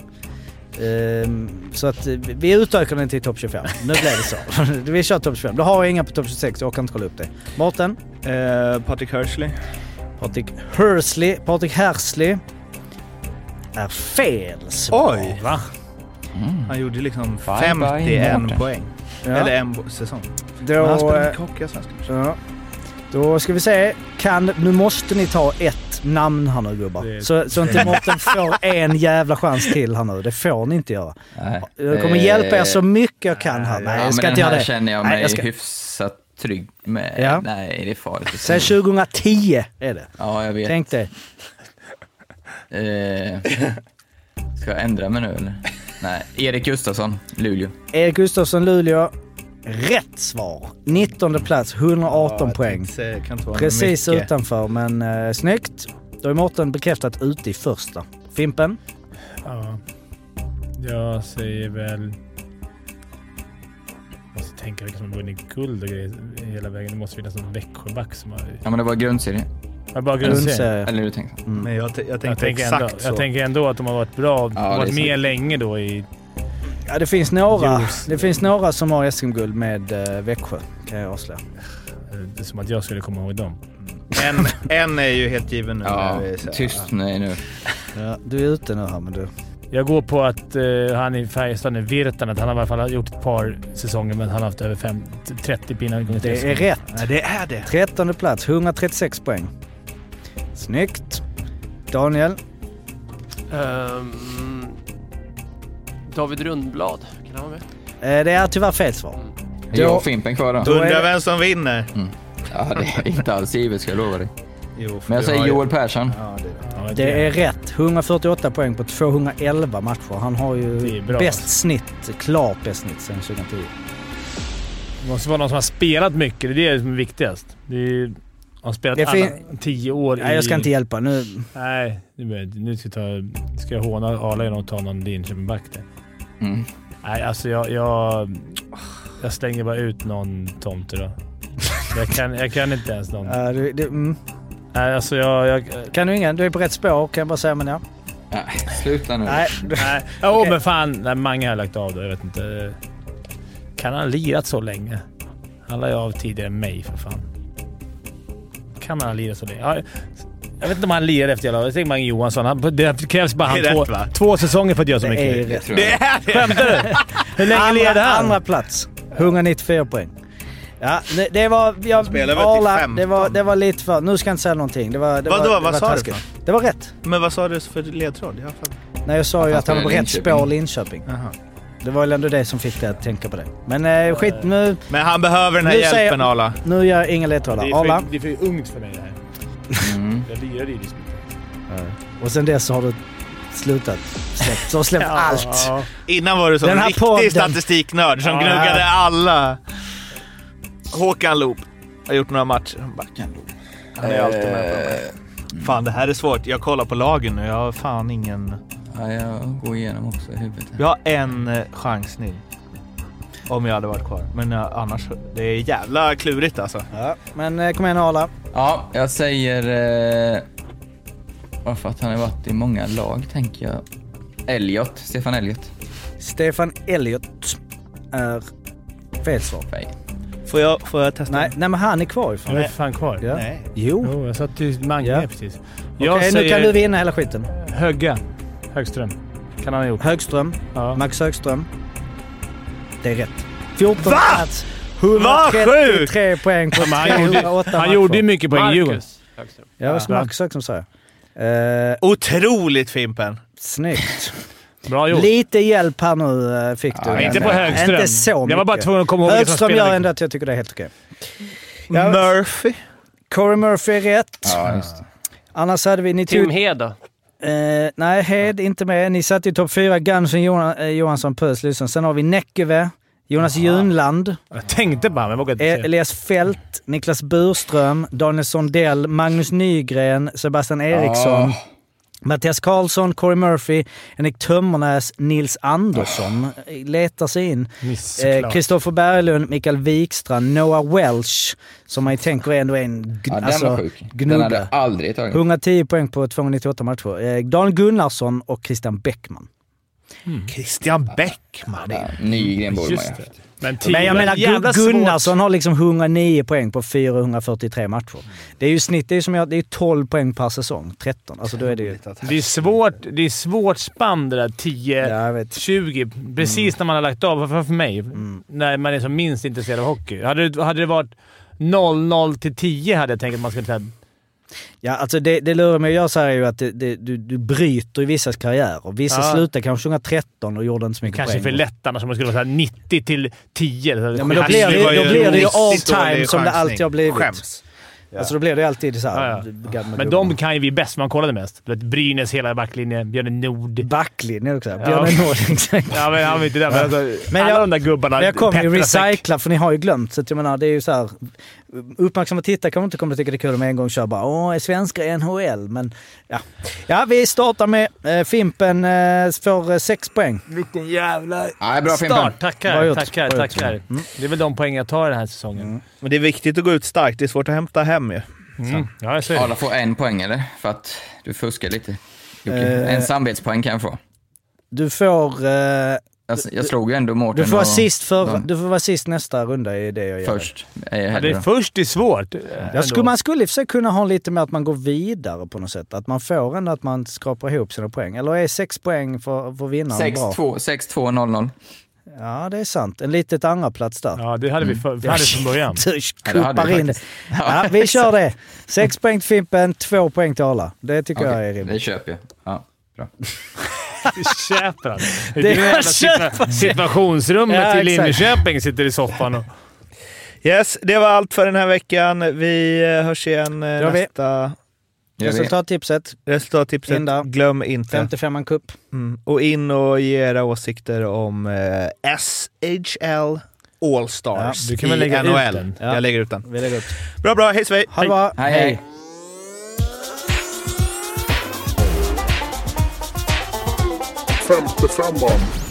Ehm, Så att eh, vi utökar den till topp 25. Nu blev det så. *laughs* Vi kör topp 25. Då har jag inga på topp 26, jag kan inte kolla upp det. Mårten? Eh, Patrik Hersley. Patrik Hursley. Patrik Hersley är fel svar. Oj! Va? Han gjorde liksom Bye, 51 bye, Mårten. poäng. Ja. Eller en säsong. Då, Men han spelar eh, mycket hockey i Allsvenskan. Ja. Då ska vi se. Kan, nu måste ni ta ett namn här nu gubbar. Det Så, så inte Mårten får *laughs* en jävla chans till här nu. Det får ni inte göra. Nej. Jag kommer hjälpa er så mycket jag kan här. Nej, ja, jag ska inte den göra här det. känner jag Nej, mig jag ska- hyfsat trygg med. Ja. Nej, det är farligt. Sen säga. 2010 är det. Ja, jag vet. Tänk det. Eh, ska jag ändra mig nu eller? Nej, Erik Gustafsson, Luleå. Erik Gustafsson, Luleå. Rätt svar. 19 plats, 118 jag poäng. tänkte säga, kan inte vara Precis mycket. utanför, men eh, snyggt. Då är Mårten bekräftat ute i första. Fimpen? Ja. Jag säger väl... måste tänka vilka som har vunnit guld och grejer hela vägen. Det måste finnas någon Växjöback som har... Ja, men det var grundserie. Jag bara grundserie. Grundserie. Eller hur du tänkte? Mm. Men jag, jag Jag tänkte tänker, exakt ändå, så. jag tänker ändå att de har varit bra. De Ja, har det är varit med länge då i... Ja, det finns några. Jules. Det finns några som har SM-guld med eh, Växjö, kan jag avslöja. Det är som att jag skulle komma ihåg dem. en, en är ju helt given nu. Ja, när vi säger- tyst nej nu. Ja, du är ute nu här, men du... Jag går på att eh, han i Färjestad nu, Virtanen, han har i alla fall gjort ett par säsonger men han har haft över fem, 30 pinnar. Det är rätt. Ja, det är det. 13 plats, 136 poäng. Snyggt. Daniel? Ehm, David Rundblad, kan han vara med? Eh, det är tyvärr fel svar. Är jag och Fimpen kvar då? Undrar det- vem som vinner. Ja, det är inte alls givet ska jag lova dig. Jo, Men jag du säger har ju- Joel Persson. Ja, Det är rätt. 148 poäng på 211 matcher. Han har Det ju är bra. bäst snitt, klart bäst snitt sen 2010. Det måste vara någon som har spelat mycket. Det är det som är viktigast. Det är, har spelat Det fin- alla, tio år Nej, i... jag ska inte hjälpa. Nu, Nej, nu, behöver jag inte. nu ska jag, ta, ska jag håna Arla genom att ta någon Linköping-back där. Mm. Nej, alltså jag, jag... Jag slänger bara ut någon tomte då. Jag kan, jag kan inte ens någon. äh, du, du, mm. Nej, alltså jag... jag Kan du ingen? Du är på rätt spår kan jag bara säga, men ja. Nej, sluta nu. Nej, nej. *laughs* Jo, men fan. Nej, Mange har lagt av då. Jag vet inte. Kan han ha lirat så länge? Han la ju av tidigare än mig för fan. Kan han ha lirat så länge? Ja, jag vet inte om han lirade efter jag. Jag tänker Mange Johansson. Han, det krävs bara han två, rätt, va? två säsonger för att göra så det är mycket. rätt. jag. Det är det! Skämtar du? Hur länge Andra, han? andra plats. 194 poäng. Ja, det, det var... Jag, Spelar väl till 15. det, var, det var lite för... Nu ska jag inte säga någonting. Det var, det Vadå? var, det Vad var sa du taskigt. för Det var rätt. Men vad sa du för ledtråd? Jag Nej, jag sa ju han att han var på rätt spår Linköping. Jaha. Det var väl ändå det som fick dig att tänka på det. Men eh, skit nu. Men han behöver den här Nu säger- hjälpen Arla. Nu gör jag inga ledtrådar. Arla. det är för ungt för mig det här. Mm. Jag lirade ju liksom inte. Och sen dess så har du slutat. Släppt, så har släppt allt. Ja. Innan var du som en riktig podden. statistiknörd som Ja. gnuggade alla. Håkan Loop har gjort några matcher. Han bara, Han är alltid med på det. Fan, det här är svårt. Jag kollar på lagen nu. Jag har fan ingen... Ja, jag går igenom också i huvudet. Jag har en eh, chansning. Om jag hade varit kvar. Men eh, annars, det är jävla klurigt alltså. Ja, men eh, kom igen Arla. Ja, jag säger... Eh, bara för att han har varit i många lag, tänker jag. Elliot, Stefan Elliot. Stefan Elliot är fel svar. Nej. Får jag, får jag testa? Nej, nej men han är kvar ju. Jag är fan kvar. Ja. Nej. Jo. Jo, jag satt ju Mange Ja. precis. Okej, nu kan du vinna hela skiten. Högga. Högström. Kan han ha gjort. Högström. Ja. Max Högström. Det är rätt. 14 Va? plats. Vad 133 poäng på Men han gjorde, 308 han gjorde ju mycket poäng i Djurgården. Marcus. Ja, det var. Max Högström sa jag. Eh, Otroligt Fimpen! snyggt. Bra gjort. Lite hjälp här nu eh, fick du. Ja, inte på Högström. Inte så mycket. Jag var bara tvungen att komma ihåg Högström gör ändå att jag tycker det är helt okej. Ja. Murphy. Corey Murphy är rätt. Ja, just det. Annars hade vi... Ni Tim Hed då? eh, nej, Hed inte med. Ni satte i topp fyra. Gunsen, Johan, eh, Johansson, Pös. Sen har vi Näckeve, Jonas Junland, Jag tänkte bara, men vågade inte. Elias Fält, Niklas Burström, Daniel Sondell, Magnus Nygren, Sebastian Eriksson, Ah. Mattias Karlsson, Corey Murphy, Henrik Tömmernes, Nils Andersson letar sig in. Eh. Kristoffer Berglund, Mikael Wikstrand, Noah Welch, som man ju tänker är ändå en gn- Ja, alltså, sjuk. Den gnugga. hade aldrig tagit. 110 poäng på 298 matcher. Eh, Daniel Gunnarsson och Christian Bäckman. Christian Bäckman. Ja, Nygren borde man ju det. haft. Men, Men jag menar, jävla Gu- Gunnarsson svårt. har liksom 109 poäng på 443 matcher. Det är ju snitt, det är som jag, det är 12 poäng per säsong. 13. Alltså då är det ju... Det är svårt, det är svårt spann det där 10... Ja, jag vet. 20, precis när man har lagt av. För, för mig, när man är som minst intresserad av hockey. Hade hade det varit 0-0 till 10 hade jag tänkt att man skulle säga Ja, alltså det, det lurar mig att göra så här är ju att det, det, du, du bryter i vissas karriärer. Vissa Ja. slutade kanske 2013 och gjorde inte så mycket kanske poäng. för lätt annars om man skulle vara så här 90 till 10. Ja, men då blir det, då blir det ju all time som det alltid har blivit. Skäms. Alltså då blir det alltid så här. Ja, ja. Men de kan ju vi bäst, man kollade mest. Brynäs hela backlinjen, Björne Nord. Backlinjen också. Ja. Björn Nord, *laughs* exakt. Ja, men han var inte där. Men, alltså, Men alla jag- de där gubbarna. Men jag kommer ju recycla, för ni har ju glömt. Så att jag menar, det är ju så här. Uppmärksamma tittare kommer inte kommer att tycka det är kul om jag en gång kör bara åh, är svenskar i NHL? Men ja. Ja, vi startar med eh, Fimpen eh, får eh, sex poäng. Vilken jävla Ja, bra Fimpen. start. Bra Tackar, gjort. tackar, Bra gjort. tackar. Det är väl de poäng jag tar den här säsongen. Men det är viktigt att gå ut starkt. det är svårt att hämta hem ju. Mm. Ja, Arla får en poäng eller? För att du fuskar lite. Eh. En samvetspoäng kan jag få. Du får, eh, Jag, jag slog ju ändå Mårten du, får vara sist för, du får vara sist nästa runda i det jag gör. först. Jag Ja, det är först är svårt. Jag skulle, man skulle i och för sig kunna ha lite mer att man går vidare på något sätt. Att man får ändå att man skrapar ihop sina poäng. Eller är sex poäng för, för vinnaren bra? 6-2, 6-2-0-0. Ja, det är sant. En litet andra plats där. Ja, det hade vi för, hade vi från början. Du Ja, hade kuppar vi in det. Ja, vi *laughs* kör det. Sex poäng till Fimpen, två poäng till Arla. Det tycker jag är rimligt. det köper jag. Ja, bra. *laughs* Han. Det Det är situa- *laughs* situationsrummet Ja, till exakt. Linköping sitter i soffan och... Yes, det var allt för den här veckan. Vi eh, hörs igen eh, gör vi. nästa. Resultattipset, Resultattipset, In glöm inte. 55an cup. Mm. Och in och ge era åsikter om eh, SHL All-Stars Ja, du kan väl i lägga ut NHL. den. Ja. Jag lägger ut den. Vi lägger upp. Bra, bra. Hej svej! Ha det bra. Hej, hej. Femte femman.